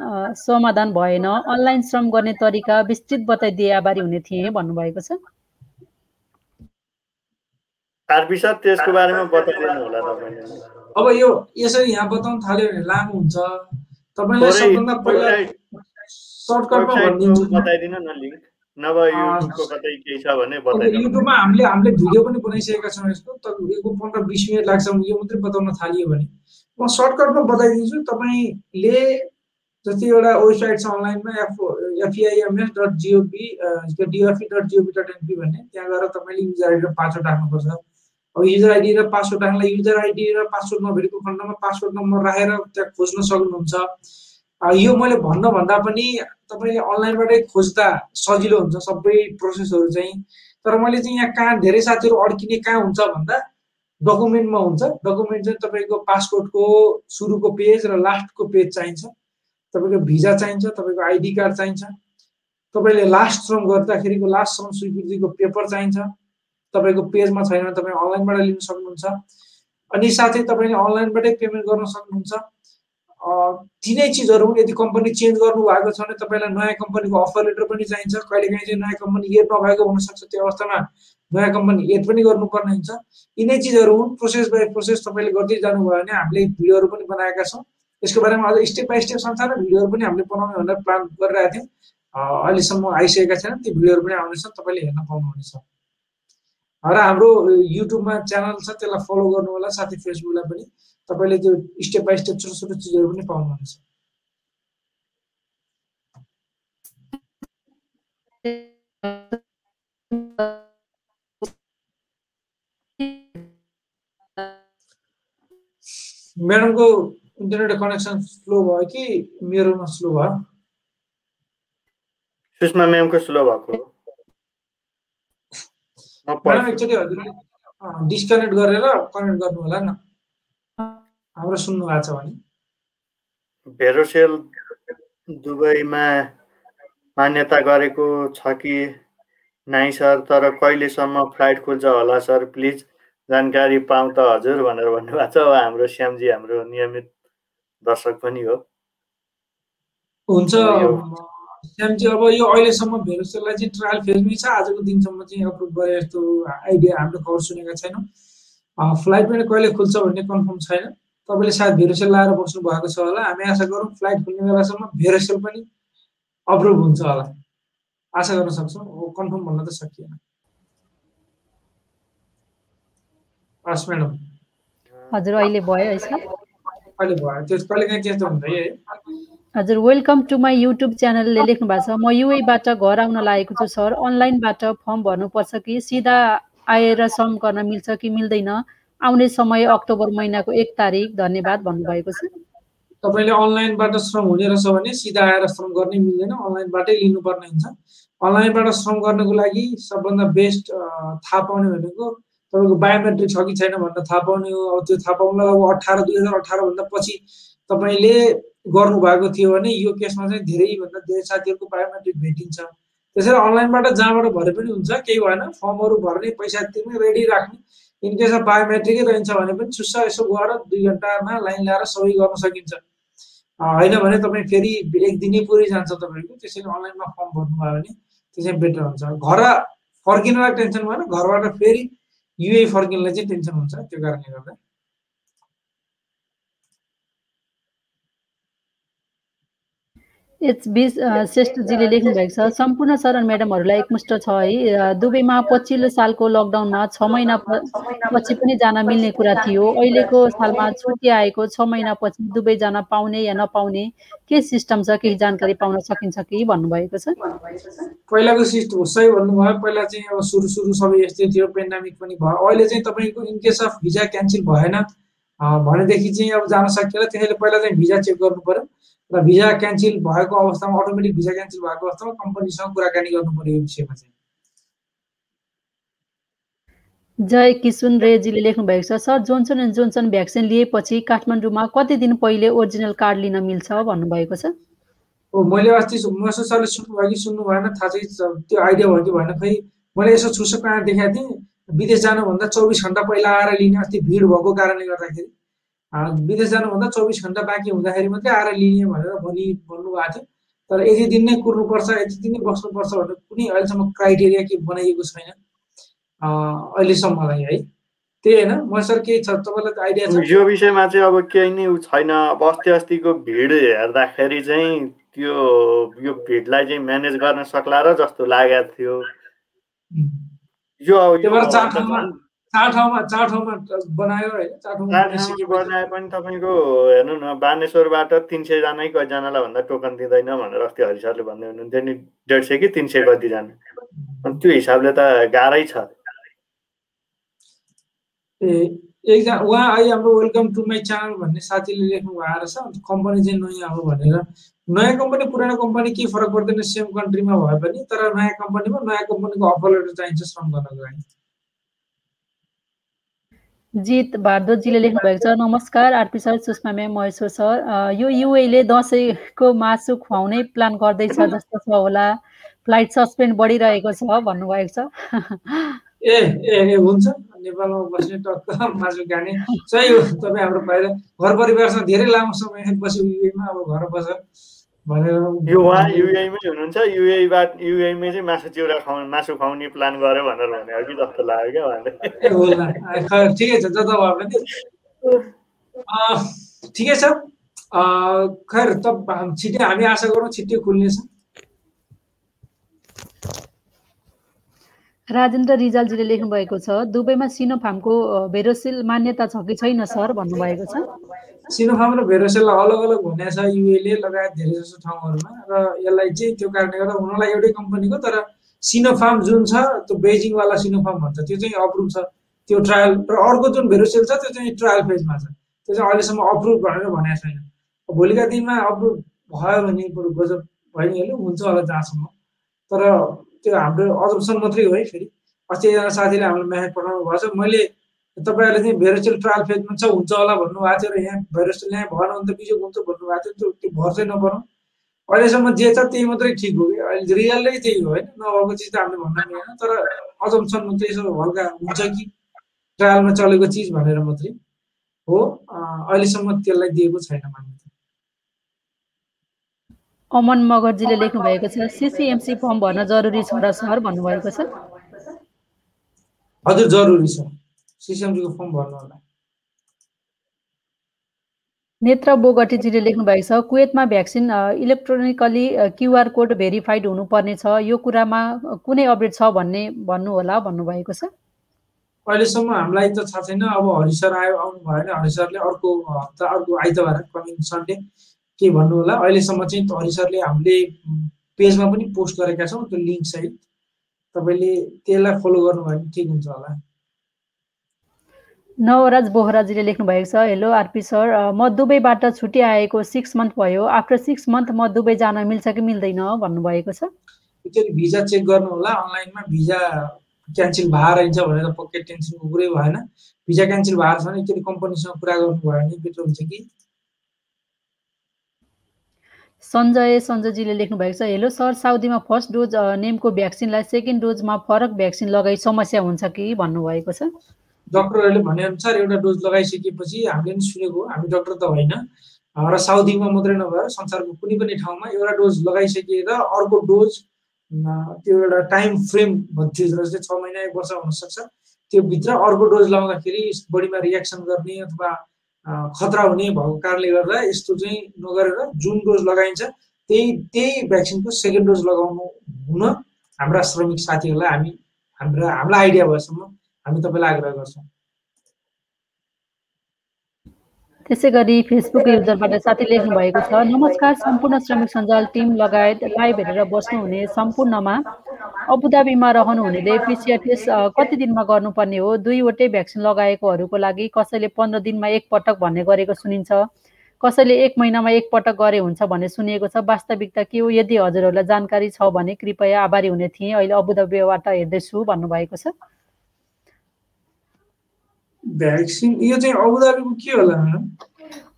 समाधान भएन। अनलाइन श्रम गर्ने तरिका विस्तृत बताइदिए आभारी हुने थिएँ भन्नुभएको छ। त्यसको बारेमा बताइदिनु होला तपाईँले। अब यो यसरी यहाँ बताउन थाल्यो भने लामो हुन्छ। तपाईँलाई सबभन्दा पहिला बताइदिनु न लिङ्क नभए युट्युबको कतै केही छ भने युट्युबमा हामीले हामीले भिडियो पनि बनाइसकेका छौँ यसको। तपाईँको पन्ध्र बिस मिनट लाग्छ यो मात्रै बताउन थालियो भने। म सर्टकटमा बताइदिन्छु। तपाईँले जस्तै एउटा वेबसाइट छ अनलाइनमा F FEIMS dot GOP DFE dot GOP dot NP भन्ने त्यहाँ गएर तपाईँले युजर आइडी र पासवर्ड राख्नुपर्छ। अब युजर आइडी र पासवर्ड राख्नलाई युजर आइडी र पासवर्ड नभएको खण्डमा पासवर्ड नम्बर राखेर त्यहाँ खोज्न सक्नुहुन्छ यो मैले भन्नुभन्दा पनि तपाईँले अनलाइनबाटै खोज्दा सजिलो हुन्छ सबै प्रोसेसहरू चाहिँ तर मैले चाहिँ यहाँ कहाँ धेरै साथीहरू अड्किने कहाँ हुन्छ भन्दा डकुमेन्टमा हुन्छ डकुमेन्ट चाहिँ तपाईँको पासपोर्टको सुरुको पेज र लास्टको पेज चाहिन्छ तपाईँको भिजा चाहिन्छ तपाईँको आइडी कार्ड चाहिन्छ तपाईँले लास्ट श्रम गर्दाखेरिको लास्ट श्रम स्वीकृतिको पेपर चाहिन्छ तपाईँको पेजमा छैन भने तपाईँ अनलाइनबाट लिन सक्नुहुन्छ। अनि साथै तपाईँले अनलाइनबाटै पेमेन्ट गर्न सक्नुहुन्छ। तिनै चिजहरू पनि यदि कम्पनी चेन्ज गर्नु भएको छ भने तपाईँलाई नयाँ कम्पनीको अफर लेटर पनि चाहिन्छ। कहिलेकाहीँ चाहिँ नयाँ कम्पनी एड नभएको हुनसक्छ त्यो अवस्थामा नयाँ कम्पनी एड पनि गर्नुपर्ने हुन्छ। यिनै चिजहरू हुन्। प्रोसेस बाई प्रोसेस तपाईँले गर्दै जानुभयो भने हामीले भिडियोहरू पनि बनाएका छौँ। यसको बारेमा अझ स्टेप बाई स्टेप संसार भिडियोहरू पनि हामीले बनाउने भनेर प्लान गरिरहेको थियौँ। अहिलेसम्म आइसकेका छैनन्। त्यो भिडियोहरू पनि आउनेछन्। तपाईँले हेर्न पाउनुहुनेछ। र हाम्रो युट्युबमा च्यानल छ त्यसलाई फलो गर्नु होला साथै फेसबुकलाई पनि। तपाईँले त्यो स्टेप बाई स्टेप छोटो छोटो चिजहरू पनि पाउनुहुनेछ। म्याडमको इन्टरनेट कनेक्सन स्लो भयो कि मेरोमा स्लो भयो? सुषमा म्यामको स्लो भएको हजुरले डिस्कनेक्ट गरेर कनेक्ट गर्नु होला न हाम्रो सुन्नु भएको छ भने। भेरोसेल दुबईमा मान्यता गरेको छ कि नाइ सर? तर कहिलेसम्म फ्लाइट खुल्छ होला सर? प्लिज जानकारी पाउँ त हजुर भनेर भन्नुभएको छ। हाम्रो श्यामजी हाम्रो नियमित दर्शक पनि हो। हुन्छ। श्यामजी अब यो अहिलेसम्म भेरोसेललाई चाहिँ ट्रायल फेजमै छ आजको दिनसम्म चाहिँ अप्रुभ गरे जस्तो आइडिया हामीले खबर सुनेका छैनौँ। फ्लाइट पनि कहिले खुल्छ भन्ने कन्फर्म छैन। तपाईँले सायद भेरोसेल लाएर बस्नु भएको छ होला। हामी आशा गरौँ फ्लाइट खुल्ने बेलासम्म भेरोसेल पनि अप्रुभ हुन्छ होला। आशा गर्न सक्छौँ। कन्फर्म भन्न त सकिएन। हस् म्याडम हजुर अहिले भयो अहिले भयो। त्यो कहिले काहीँ त्यस्तो हुन्छ है? हजुर वेलकम टु माई युट्युब च्यानलले लेख्नु भएको छ। म युएबाट घर आउन लागेको छु सर। अनलाइनबाट फर्म भर्नुपर्छ कि? सिधा आएर सम गर्न मिल्छ कि मिल्दैन? आउने समय अक्टोबर महिनाको एक तारिक। धन्यवाद भन्नुभएको छ। तपाईँले अनलाइनबाट श्रम हुने रहेछ भने सिधा आएर श्रम गर्नै मिल्दैन। अनलाइनबाटै लिनुपर्ने हुन्छ। अनलाइनबाट श्रम गर्नको लागि सबभन्दा बेस्ट थाहा पाउने भनेको तपाईँको बायोमेट्रिक छ कि छैन भनेर थाहा पाउने हो। अब त्यो थाहा पाउनुलाई अब अठार दुई हजार अठारभन्दा पछि तपाईँले गर्नुभएको थियो भने यो केसमा चाहिँ धेरैभन्दा धेरै साथीहरूको बायोमेट्रिक भेटिन्छ। त्यसरी अनलाइनबाट जहाँबाट भरे पनि हुन्छ केही भएन फर्महरू भर्ने पैसा तिर्ने रेडी राख्ने इनकेस अफ बायोमेट्रिकै रहन्छ भने पनि चुस्सा यसो गएर दुई घन्टामा लाइन ल्याएर सबै गर्न सकिन्छ। होइन भने तपाईँ फेरि एक दिनै पुरै जान्छ तपाईँको त्यसैले अनलाइनमा फर्म भर्नुभयो भने त्यो चाहिँ बेटर हुन्छ। घर फर्किनलाई टेन्सन भएन घरबाट फेरि युए फर्किनलाई चाहिँ टेन्सन हुन्छ त्यो कारणले गर्दा। एचबी श्रेष्ठजीले लेख्नु भएको छ सम्पूर्ण शरण म्याडमहरूलाई एकमुष्ट छ है दुबईमा पछिल्लो सालको लकडाउनमा छ महिना पछि पनि जान मिल्ने कुरा थियो अहिलेको सालमा छुट्टी आएको छ महिनापछि दुबई जान पाउने या नपाउने के सिस्टम छ केही जानकारी पाउन सकिन्छ कि भन्नुभएको छ पहिलाको सिस्टम सही भन्नुभयो पहिला चाहिँ अब सुरु सुरु सबै यस्तै थियो पेन्डामिक पनि भयो अहिले चाहिँ तपाईँको इनकेस अफ भिजा क्यान्सल भएन भनेदेखि चाहिँ अब जान सकिएला त्यसैले पहिला चाहिँ भिजा चेक गर्नु पर्यो र भिजा क्यान्सल भएको अवस्थामा अटोमेटिक भिजा क्यान्सल भएको अवस्थामा कम्पनीसँग कुराकानी गर्नु पर्यो यो विषयमा चाहिँ। जय किसुन रेजीले लेख्नु भएको छ sir Johnson and Johnson vaccine लिएपछि काठमाडौँमा कति दिन पहिले ओरिजिनल कार्ड लिन मिल्छ? भन्नुभएको छ। हो मैले अस्ति मसु सरले सुन्नुभयो कि सुन्नु भएन थाहा चाहिँ त्यो आइडिया भयो कि भएन। खै मैले यसो छुसो कहाँ देखाएको थिएँ विदेश जानुभन्दा चौबिस घन्टा पहिला आएर लिने अस्ति भिड भएको कारणले गर्दाखेरि। विदेश जानुभन्दा चौबिस घन्टा बाँकी हुँदाखेरि मात्रै आएर लिने भनेर भनि भन्नुभएको थियो। तर यति दिन नै कुर्नुपर्छ यति दिन नै बस्नुपर्छ भनेर कुनै अहिलेसम्म क्राइटेरिया के बनाइएको छैन अहिलेसम्मलाई है। त्यही होइन। म सर केही छ? तपाईँलाई आइडिया छ? यो विषयमा चाहिँ अब केही नै छैन। अब अस्ति अस्तिको भिड हेर्दाखेरि चाहिँ त्यो यो भिडलाई चाहिँ म्यानेज गर्न सक्ला र जस्तो लागेको थियो। यो चार ठाउँमा चार ठाउँमा बनायो होइन चार ठाउँमा बनाए पनि तपाईँको हेर्नु न बानेश्वरबाट तिन सयजना कतिजनालाई भन्दा टोकन दिँदैन भनेर अस्ति हरि सरले भन्दै हुनुहुन्थ्यो नि डेढ सय कि तिन सय कतिजना? अनि त्यो हिसाबले त गाह्रै छ। ए एकजना उहाँ अहिले हाम्रो वेलकम टु माई च्यानल भन्ने साथीले लेख्नु भएको रहेछ कम्पनी चाहिँ नयाँ हो भनेर। नयाँ कम्पनी पुरानो कम्पनी के फरक पर्दैन सेम कन्ट्रीमा भए पनि तर नयाँ कम्पनीमा नयाँ कम्पनीको अफर लेटर चाहिन्छ श्रम गर्नको लागि। जित भारद्वाजीले लेख्नु भएको छ नमस्कार RP sir Sushma ma'am Maheshwar sir. यो युएले दसैँको मासु खुवाउने प्लान गर्दैछ जस्तो छ होला। फ्लाइट सस्पेन्ड बढिरहेको छ भन्नुभएको छ। ए ए हुन्छ। नेपालमा बस्ने टक्क मासु खाने। सही हो तपाईँ हाम्रो बाहिर घर परिवारसँग धेरै लामो समय बस्यो युएमा अब घर बस्छ यो उहाँ युएमै हुनुहुन्छ? युएबाट युएमै चाहिँ मासु चिउरा खुवाउने मासु खुवाउने प्लान गर्यो भनेर भने कि जस्तो लाग्यो क्या उहाँले ठिकै छ जता ठिकै छ। खैर त छिट्टै हामी आशा गरौँ छिट्टै खुल्नेछ। राजेन्द्र रिजालजीले लेख्नु भएको छ दुबईमा सिनोफार्मको भेरोसिल मान्यता छ कि छैन सर? भन्नुभएको छ। सिनोफार्म र भेरोसेललाई अलग अलग हुने छ युएले लगायत धेरै जसो ठाउँहरूमा र यसलाई चाहिँ त्यो कारणले गर्दा हुनलाई एउटै कम्पनीको तर सिनोफार्म जुन छ त्यो बेजिङवाला सिनोफार्म भन्छ त्यो चाहिँ अप्रुभ छ। त्यो ट्रायल र अर्को जुन भेरोसेल छ त्यो चाहिँ ट्रायल फेजमा छ। त्यो चाहिँ अहिलेसम्म अप्रुभ भनेर भनेको छैन। भोलिका दिनमा अप्रुभ भयो भने बरु गजब भइहाल्यो हुन्छ होला जहाँसम्म। तर त्यो हाम्रो अजम्सन मात्रै हो है फेरि। अस्ति एकजना साथीले हामीलाई म्यासेज पठाउनु भएको छ। मैले तपाईँहरूले चाहिँ भेरोसेल ट्रायल फेजमा छ हुन्छ होला भन्नुभएको थियो र यहाँ भेरोसेल यहाँ भएन भने त बिजोग हुन्छ भन्नुभएको थियो। त्यो भर चाहिँ नपरौँ अहिलेसम्म जे छ त्यही मात्रै ठिक हो कि? अहिले रियलै त्यही हो होइन। नभएको चिज त हामीले भन्न मिलेन तर अजम्सन मात्रै यसो हल्का हुन्छ कि? ट्रायलमा चलेको चिज भनेर मात्रै हो। अहिलेसम्म त्यसलाई दिएको छैन मान्यता। अमन मगरजीले लेख्नु भएको छ सिसिएमसी फर्म भर्न जरुरी छ र सर भन्नुभएको छ? हजुर जरुरी छ। सिसिएमसीको फर्म भर्नु होला। नेत्र बोगटीजीले लेख्नु भएको छ कुवेतमा vaccine electronically QR code verified हुनुपर्ने छ यो कुरामा कुनै अपडेट छ भन्ने भन्नुहोला भन्नुभएको छ? अहिलेसम्म हामीलाई त थाहा छैन अब हरिसर आयो आउनु भयो भने हरिसरले अर्को हप्ता अर्को आइतबार कमिङ सन्डे के भन्नु होला? अहिलेसम्म चाहिँ हरिसरले हामीले पेजमा पनि पोस्ट गरेका छौँ त्यो लिङ्क सहित। तपाईँले त्यसलाई फलो गर्नुभयो भने ठिक हुन्छ होला। नवराज बोहराजीले लेख्नु भएको छ हेलो आरपी सर म दुबईबाट छुट्टी आएको सिक्स मन्थ भयो। आफ्टर सिक्स मन्थ म दुबई जान मिल्छ कि मिल्दैन? भन्नुभएको छ। एकचोटि भिजा चेक गर्नु होला। अनलाइनमा भिजा क्यान्सल भएर रहन्छ भनेर पक्कै टेन्सनको कुरै भएन। भिजा क्यान्सल भएर छ भने एकचोटि कम्पनीसँग कुरा गर्नुभयो भने बेटर हुन्छ कि? सञ्जय सञ्जयजीले लेख्नु भएको छ हेलो सर साउदीमा फर्स्ट डोज नेमको भ्याक्सिनलाई सेकेन्ड डोजमा फरक भ्याक्सिन लगाई समस्या हुन्छ कि? भन्नुभएको छ। डक्टरहरूले भनेअनुसार एउटा डोज लगाइसकेपछि हामीले पनि सुनेको हामी डक्टर त होइन। र साउदीमा मात्रै नभएर संसारको कुनै पनि ठाउँमा एउटा डोज लगाइसकेर अर्को डोज त्यो एउटा टाइम फ्रेम भन्थ्यो जस्तै छ महिना एक वर्ष हुनसक्छ त्यो भित्र अर्को डोज लगाउँदाखेरि बडीमा रियाक्सन गर्ने अथवा खतरा हुने भएको कारणले गर्दा यस्तो चाहिँ नगरेर जुन डोज लगाइन्छ त्यही त्यही भ्याक्सिनको सेकेन्ड डोज लगाउनु हुन हाम्रा श्रमिक साथीहरूलाई हामी हाम्रा हामीलाई आइडिया भएसम्म हामी तपाईँलाई आग्रह गर्छौँ। त्यसै गरी फेसबुक युजरबाट साथी लेख्नु भएको छ नमस्कार सम्पूर्ण श्रमिक सञ्जाल टिम लगायत लाइभ हेरेर बस्नुहुने सम्पूर्णमा अबुधाबीमा रहनुहुनेले पिसिआर टेस्ट कति दिनमा गर्नुपर्ने हो? दुईवटै भ्याक्सिन लगाएकोहरूको लागि कसैले पन्ध्र दिनमा एकपटक भन्ने गरेको सुनिन्छ। कसैले एक महिनामा एकपटक गरे हुन्छ भन्ने सुनिएको छ। वास्तविकता के हो? यदि हजुरहरूलाई जानकारी छ भने कृपया आभारी हुने थिएँ। अहिले अबुधाबीबाट हेर्दैछु भन्नुभएको छ। भ्याक्सिन? यो चाहिँ अबुधाबीको के होला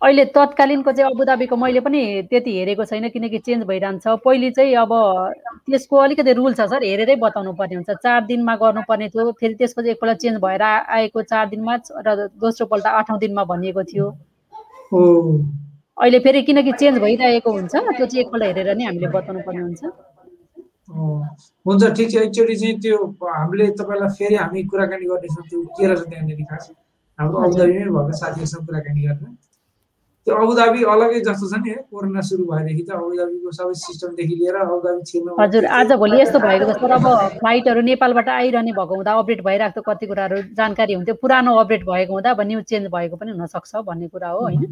अहिले तत्कालीनको चाहिँ अबुधाबीको मैले पनि त्यति हेरेको छैन किनकि चेन्ज भइरहन्छ। पहिले चाहिँ अब त्यसको अलिकति रुल छ सर हेरेरै बताउनु पर्ने हुन्छ। चार दिनमा गर्नुपर्ने थियो फेरि त्यसपछि एकपल्ट चेन्ज भएर आएको चार दिनमा र दोस्रो पल्ट आठौँ दिनमा भनिएको थियो। अहिले फेरि किनकि चेन्ज भइरहेको हुन्छ त्यो चाहिँ एकपल्ट हेरेर नै हामीले बताउनु पर्ने हुन्छ। हुन्छ ठिक छ। एकचोटि चाहिँ त्यो हामीले तपाईँलाई फेरि हामी कुराकानी गर्नेछौँ त्यो के रहेछ त्यहाँनिर खास? हाम्रो अबुधाबीमै भएको साथीहरूसँग कुराकानी गर्न। त्यो अबुधाबी अलगै जस्तो छ नि है कोरोना सुरु भएदेखि त अबुधाबीको सबै सिस्टमदेखि लिएर अबुधाबी छिर्नु हजुर आज भोलि यस्तो भएको जस्तो अब फ्लाइटहरू नेपालबाट आइरहने भएको हुँदा अपडेट भइरहेको कति कुराहरू जानकारी हुन्थ्यो पुरानो अपडेट भएको हुँदा अब न्युज चेन्ज भएको पनि हुनसक्छ भन्ने कुरा हो होइन।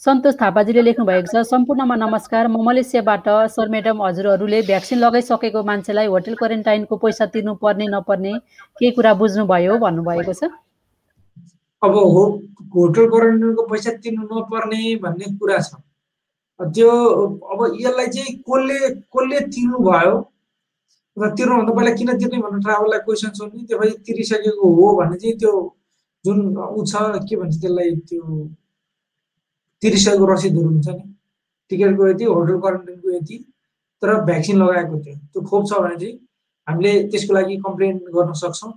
सन्तोष थापाजीले लेख्नु भएको छ सम्पूर्णमा नमस्कार म मलेसियाबाट सर म्याडम हजुरहरूले भ्याक्सिन लगाइसकेको मान्छेलाई होटल क्वारेन्टाइनको पैसा तिर्नु पर्ने नपर्ने केही कुरा बुझ्नुभयो भन्नुभएको छ? अब हो होटल क्वारेन्टाइनको पैसा तिर्नु नपर्ने भन्ने कुरा छ। त्यो अब यसलाई चाहिँ कसले कसले तिर्नु भयो र तिर्नुभन्दा पहिला किन तिर्ने भनेर ट्राभललाई क्वेसन सोध्ने। त्यो भाइ तिरिसकेको हो भने चाहिँ त्यो जुन ऊ छ के भन्छ त्यसलाई त्यो तिरिसकेको रसिदहरू हुन्छ नि। टिकटको यति होटल क्वारेन्टाइनको यति तर भ्याक्सिन लगाएको थियो। त्यो खोप छ भने चाहिँ हामीले त्यसको लागि कम्प्लेन गर्न सक्छौँ।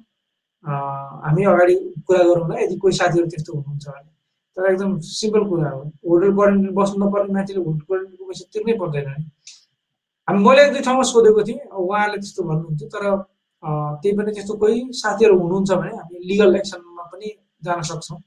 हामी अगाडि कुरा गरौँला यदि कोही साथीहरू त्यस्तो हुनुहुन्छ भने तर एकदम सिम्पल कुरा हो होटल क्वारेन्टाइन बस्नु नपर्ने मान्छेले होटल क्वारेन्टाइनको पैसा तिर्नै पर्दैन हामी मैले एक दुई ठाउँमा सोधेको थिएँ उहाँले त्यस्तो भन्नुहुन्थ्यो तर त्यही पनि त्यस्तो कोही साथीहरू हुनुहुन्छ भने हामी लिगल एक्सनमा पनि जान सक्छौँ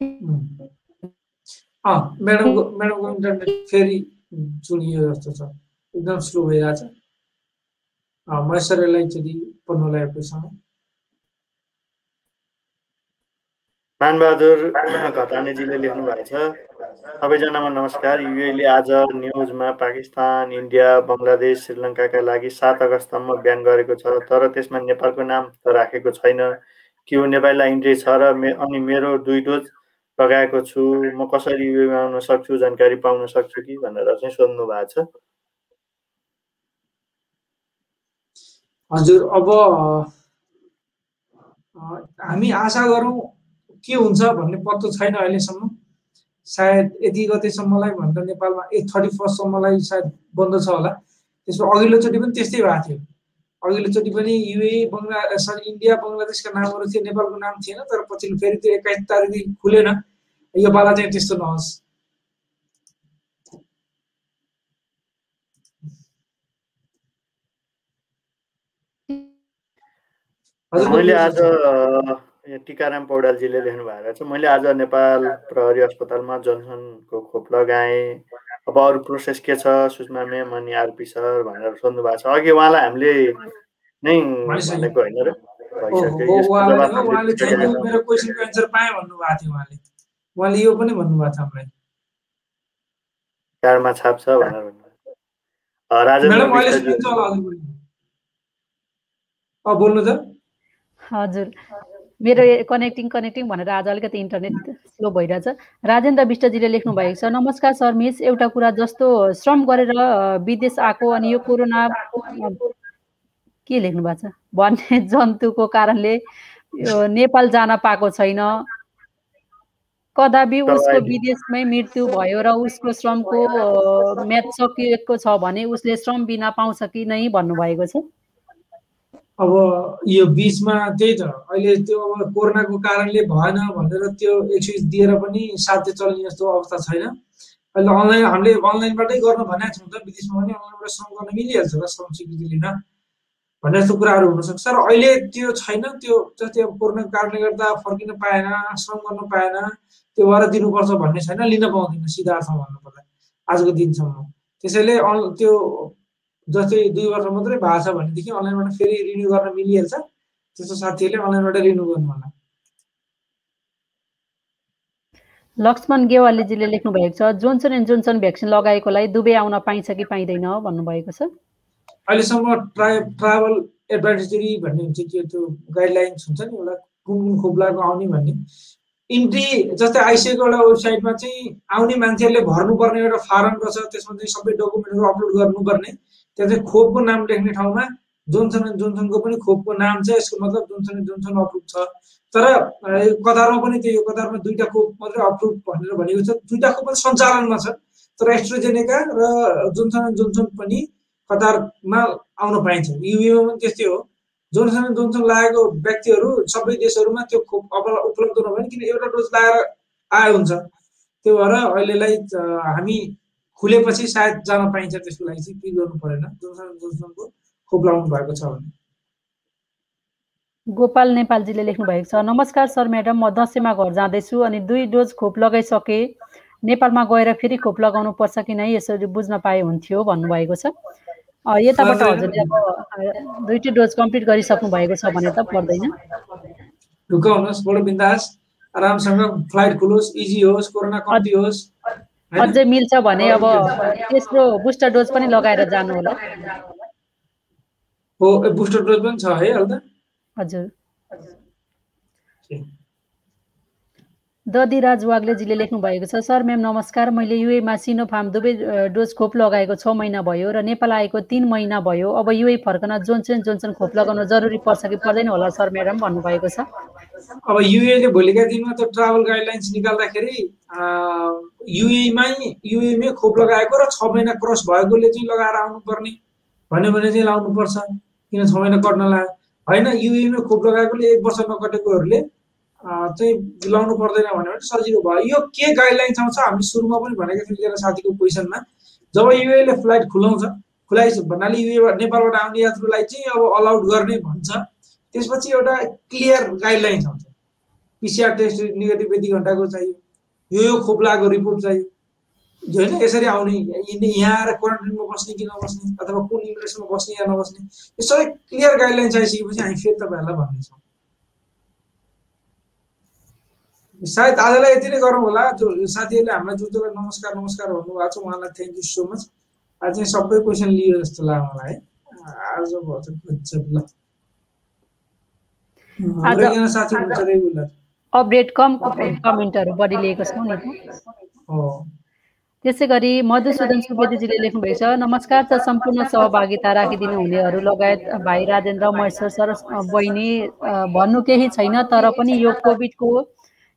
म्याडमको म्याडमको इन्टरनेट फेरि चुनियो जस्तो छ एकदम स्लो भइरहेछ महेश्वरलाई एकचोटि पढ्नुलाई समय मानबहादुर घतानेजीले लेख्नु भएको छ सबैजनामा नमस्कार युएले आज न्युजमा पाकिस्तान इन्डिया बङ्गलादेश श्रीलङ्काका लागि सात अगस्तसम्म बिहान गरेको छ तर त्यसमा नेपालको नाम त राखेको छैन के हो नेपाललाई इन्ट्री छ र मे अनि मेरो दुई डोज लगाएको छु म कसरी आउन सक्छु जानकारी पाउन सक्छु कि भनेर चाहिँ सोध्नु भएको छ। हजुर अब हामी आशा गरौँ के हुन्छ भन्ने पत्तो छैन अहिलेसम्म। सायद यति गतेसम्मलाई भनेर नेपालमा ए थर्टी फर्स्टसम्मलाई सायद बन्द छ होला। त्यसमा अघिल्लोचोटि पनि त्यस्तै भएको थियो। अघिल्लोचोटि पनि युए बङ्गला सरी इन्डिया बङ्गलादेशका नामहरू थिए नेपालको नाम थिएन तर पछि फेरि त्यो एक्काइस तारिकदेखि खुलेन। यो पाला चाहिँ त्यस्तो नहोस्। मैले आज टिकाराम पौडेलजीले लेख्नु भएको छ। मैले आज नेपाल प्रहरी अस्पतालमा जनसनको खोप लगाएँ अब अरू प्रोसेस के छ? सुषमा म्याम अनि आरपी सर भनेर सोध्नु भएको छ। अघि उहाँलाई हामीले नै भनेको होइन र? मेरो क्वेसनको एन्सर पाएँ भन्नुभएको थियो उहाँले। उहाँले यो पनि भन्नुभएको छ हामीलाई। कार्डमा छाप छ भनेर भन्नुभएको। बोल्नु त। हजुर। मेरो कनेक्टिङ कनेक्टिङ भनेर आज अलिकति इन्टरनेट स्लो भइरहेछ। राजेन्द्र विष्टजीले लेख्नु भएको छ नमस्कार सर मिस एउटा कुरा जस्तो श्रम गरेर विदेश आएको अनि यो कोरोना के लेख्नु भएको छ? भन्ने [LAUGHS] जन्तुको कारणले नेपाल जान पाएको छैन। कदापि उसको विदेशमै मृत्यु भयो र उसको श्रमको म्याच सकिएको छ भने उसले श्रम बिना पाउँछ कि नै भन्नुभएको छ। अब यो बिचमा त्यही त अहिले त्यो अब कोरोनाको कारणले भएन भनेर त्यो एक्सक्युज दिएर पनि साध्य चल्ने जस्तो अवस्था छैन। अहिले अनलाइन हामीले अनलाइनबाटै गर्न भनेको छौँ त विदेशमा पनि अनलाइनबाट श्रम गर्न मिलिहाल्छ र श्रम स्वीकृति लिन भन्ने जस्तो कुराहरू हुनसक्छ। र अहिले त्यो छैन त्यो जस्तै अब कोरोनाको कारणले गर्दा फर्किन पाएन श्रम गर्न पाएन त्यो भएर दिनुपर्छ भन्ने छैन लिन पाउँदैन सिधा अर्थमा भन्नुपर्दा आजको दिनसम्म। त्यसैले त्यो जस्तै दुई वर्ष मात्रै भएको छ भनेदेखि अनलाइनबाट फेरि रिन्यू गर्न मिलिहाल्छ। त्यस्तो साथीहरूले अनलाइनबाट रिन्यू गर्नु होला। लक्ष्मण गेवालीजीले लेख्नु भएको छ जोन्सन एन्ड जोन्सन भ्याक्सिन लगाएकोलाई दुबई आउन पाइन्छ कि पाइँदैन? भन्नुभएको छ। अहिलेसम्म ट्रा ट्राभल एडभाइजरी भन्ने हुन्छ त्यो त्यो गाइडलाइन्स हुन्छ नि एउटा कुन कुन खोप लगाएको आउने भन्ने। इन्ट्री जस्तै आइसिएको एउटा वेबसाइटमा चाहिँ आउने मान्छेहरूले भर्नुपर्ने एउटा फारम रहेछ त्यसमा चाहिँ सबै डकुमेन्टहरू अपलोड गर्नुपर्ने। त्यहाँ चाहिँ खोपको नाम लेख्ने ठाउँमा जोन्सन एन्ड जोन्सनको पनि खोपको नाम छ यसको मतलब जोन्सन एन्ड जोन्सन अप्रुभ छ। तर कतारमा पनि त्यो कतारमा दुईवटा खोप मात्रै अप्रुभ भनेर भनेको छ। दुईवटा खोप पनि सञ्चालनमा छ। तर एस्ट्रोजेनेका र जोन्सन एन्ड जोन्सन पनि कतारमा आउन पाइन्छ। युएमा पनि त्यस्तै हो। जोन्सन एन्ड जोन्सन लागेको व्यक्तिहरू सबै देशहरूमा त्यो खोप उपलब्ध नभए किन एउटा डोज लगाएर आयो हुन्छ। त्यो भएर अहिलेलाई हामी खुलेपछि सायद जान पाइन्छ त्यसको लागि चाहिँ के गर्नु परेन। जोनसन जोनसनको खोप लाउनु भएको छ भने। गोपाल नेपालजीले लेख्नु भएको छ नमस्कार सर म्याडम म दसैँमा घर जाँदैछु अनि दुई डोज खोप लगाइसके नेपालमा गएर फेरि खोप लगाउनु पर्छ कि नै यसरी बुझ्न पाए हुन्थ्यो भन्नुभएको छ। यताबाट हजुरले अब दुइटै डोज कम्प्लिट गरिसक्नु भएको छ भने त पर्दैन। ढुक्क हुनुहोस् बडो बिन्दास आरामसँग फ्लाइट खुलोस् इजी होस् कोरोना कम्ती होस्। अझै मिल्छ भने अब तेस्रो बुस्टर डोज पनि लगाएर जानु होला। हो बुस्टर डोज पनि छ है हजुर। दधिराज वाग्लेजीले लेख्नु भएको छ सर म्याम नमस्कार। मैले युएमा सिनोफार्म दुवै डोज खोप लगाएको छ महिना भयो र नेपाल आएको तिन महिना भयो। अब युए फर्कन जोन्सन जोन्सन खोप लगाउन जरुरी पर्छ कि पर्दैन होला सर म्याडम? भन्नुभएको छ। अब युएले भोलिका दिनमा त ट्राभल गाइडलाइन्स निकाल्दाखेरि युएमै युएमै खोप लगाएको र छ महिना क्रस भएकोले चाहिँ लगाएर आउनुपर्ने। भन्यो भने चाहिँ लाउनुपर्छ किन छ महिना कट्न लाग्यो? होइन युएमै खोप लगाएकोले एक वर्ष नकटेकोहरूले चाहिँ लाउनु पर्दैन भन्यो भने सजिलो भयो। यो के गाइडलाइन्स आउँछ हामी सुरुमा पनि भनेको थियौँ एकजना साथीको क्वेसनमा जब युएले फ्लाइट खुलाउँछ खुलाइ भन्नाले युए नेपालबाट आउने यात्रुलाई चाहिँ अब अलाउड गर्ने भन्छ। त्यसपछि एउटा क्लियर गाइडलाइन्स आउँछ। पिसिआर टेस्ट नेगेटिभ यति घन्टाको चाहियो। यो यो लागेको रिपोर्ट चाहियो। होइन यसरी आउने यहाँ आएर क्वारेन्टाइनमा बस्ने कि नबस्ने अथवा कुन इमिग्रेसनमा बस्ने या नबस्ने यो सबै क्लियर गाइडलाइन्स आइसकेपछि हामी फेरि तपाईँहरूलाई भन्नेछौँ। सायद आजलाई यति नै गरौँ होला। जो साथीहरूले हामीलाई जो जसलाई नमस्कार नमस्कार भन्नुभएको छ उहाँलाई थ्याङ्क यू सो मच आज चाहिँ सबै क्वेसन लियो जस्तो लाग्यो मलाई है। आज भयो ल। अपडेट कम कमेन्टहरू बढी लिएको छौँ नि। त्यसै गरी मधुसूदन सुवेदीजीले लेख्नुभएको छ नमस्कार त सम्पूर्ण सहभागिता राखिदिनु हुनेहरू लगायत भाइ राजेन्द्र महेश्वर सर बहिनी भन्नु केही छैन तर पनि यो कोभिडको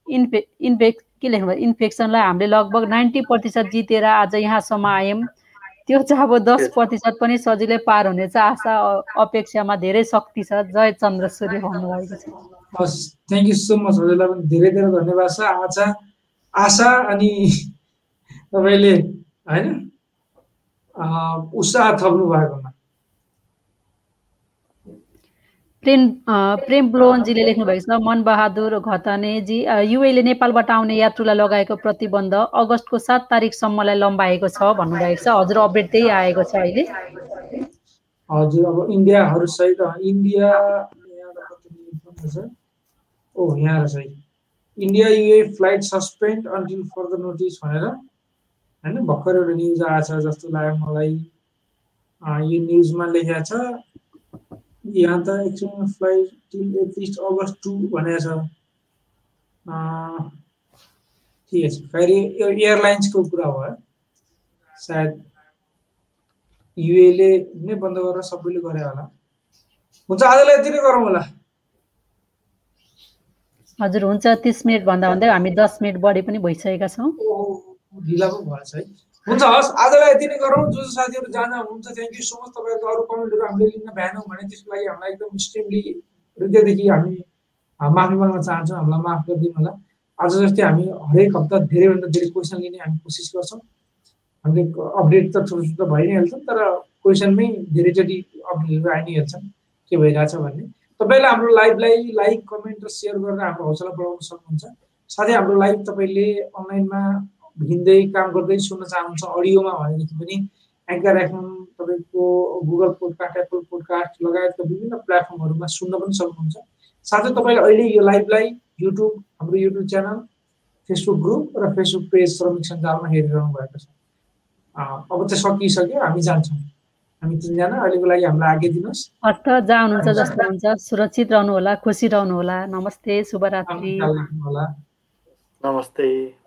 इन्फे इन्फेक्ट के लेख्नु इन्फेक्सनलाई हामीले लगभग नाइन्टी प्रतिशत जितेर आज यहाँसम्म आयौँ। त्यो चाहिँ अब दस प्रतिशत पनि सजिलै पार हुने चाहिँ आशा अपेक्षामा धेरै शक्ति छ। जय चन्द्र सूर्य भन्नुभएको छ। हस् थ्याङ्क यू सो मच हजुरलाई पनि धेरै धेरै धन्यवाद छ। आशा आशा अनि [LAUGHS] तपाईँले होइन उत्साह थप्नु भएकोमा प्रेम प्रेम ब्लोहनजीले लेख्नुभएको छ मनबहादुर घतानेजी अ, युएले नेपालबाट आउने यात्रुलाई लगाएको प्रतिबन्ध अगस्तको सात तारिकसम्मलाई लम्बाएको छ भन्नुभएको छ हजुर अपडेट त्यही आएको छ अहिले हजुर अब इन्डियाहरूसहित इन्डिया? ओ यहाँ रहेछ। India UAE flight suspend until further notice भनेर होइन भर्खर एउटा न्युज आएछ जस्तो लाग्यो मलाई यो न्युजमा लेखेको छ यहाँ त एकछिन flight till at least August two भनेको छ। ठिकै छ। फेरि यो एयरलाइन्सको कुरा हो सायद युएले नै बन्द गरेर सबैले गरे होला। हुन्छ आजलाई यति नै गरौँ होला। हजुर हुन्छ। तिस मिनट भन्दा भन्दै हामी दस मिनट बढी पनि भइसकेका छौँ। ढिला पो भएछ है। हुन्छ हस् आजलाई यति नै गरौँ। जो जो साथीहरू जान हुनुहुन्छ थ्याङ्क यू सो मच तपाईँहरूको अरू कमेन्टहरू हामीले लिन भ्याएनौँ भने त्यसको लागि हामीलाई एकदम एक्सट्रिमली हृदयदेखि हामी माफी माग्न चाहन्छौँ। हामीलाई माफ गरिदिनु होला। आज जस्तै हामी हरेक हप्ता धेरैभन्दा धेरै क्वेसन लिने हामी कोसिस गर्छौँ। हामीले अपडेट त थोरै थोरै भइ नै हाल्छौँ तर क्वेसनमै धेरैचोटि अपडेटहरू आइ नै हाल्छन् के भइरहेछ भन्ने। तपाईँले हाम्रो लाइभलाई लाइक कमेन्ट र सेयर गरेर हाम्रो हौसला बढाउन सक्नुहुन्छ। साथै हाम्रो लाइभ तपाईँले अनलाइनमा हिँड्दै काम गर्दै सुन्न चाहनुहुन्छ अडियोमा भनेदेखि पनि एङ्कर एफएम तपाईँको गुगल पोडकास्ट एप्पल पोडकास्ट लगायतका विभिन्न प्लेटफर्महरूमा सुन्न पनि सक्नुहुन्छ। साथै तपाईँले अहिले यो लाइभलाई युट्युब हाम्रो युट्युब च्यानल फेसबुक ग्रुप र फेसबुक पेज श्रमिक सञ्जालमा हेरिरहनु भएको छ। अब चाहिँ सकिसक्यो हामी जान्छौँ। हामी तिनजना अहिलेको लागि हामीलाई आगे दिनुहोस्। हस्त जहाँ हुनुहुन्छ जस्तो हुन्छ सुरक्षित रहनुहोला खुसी रहनुहोला। नमस्ते शुभरात्रि। नमस्ते।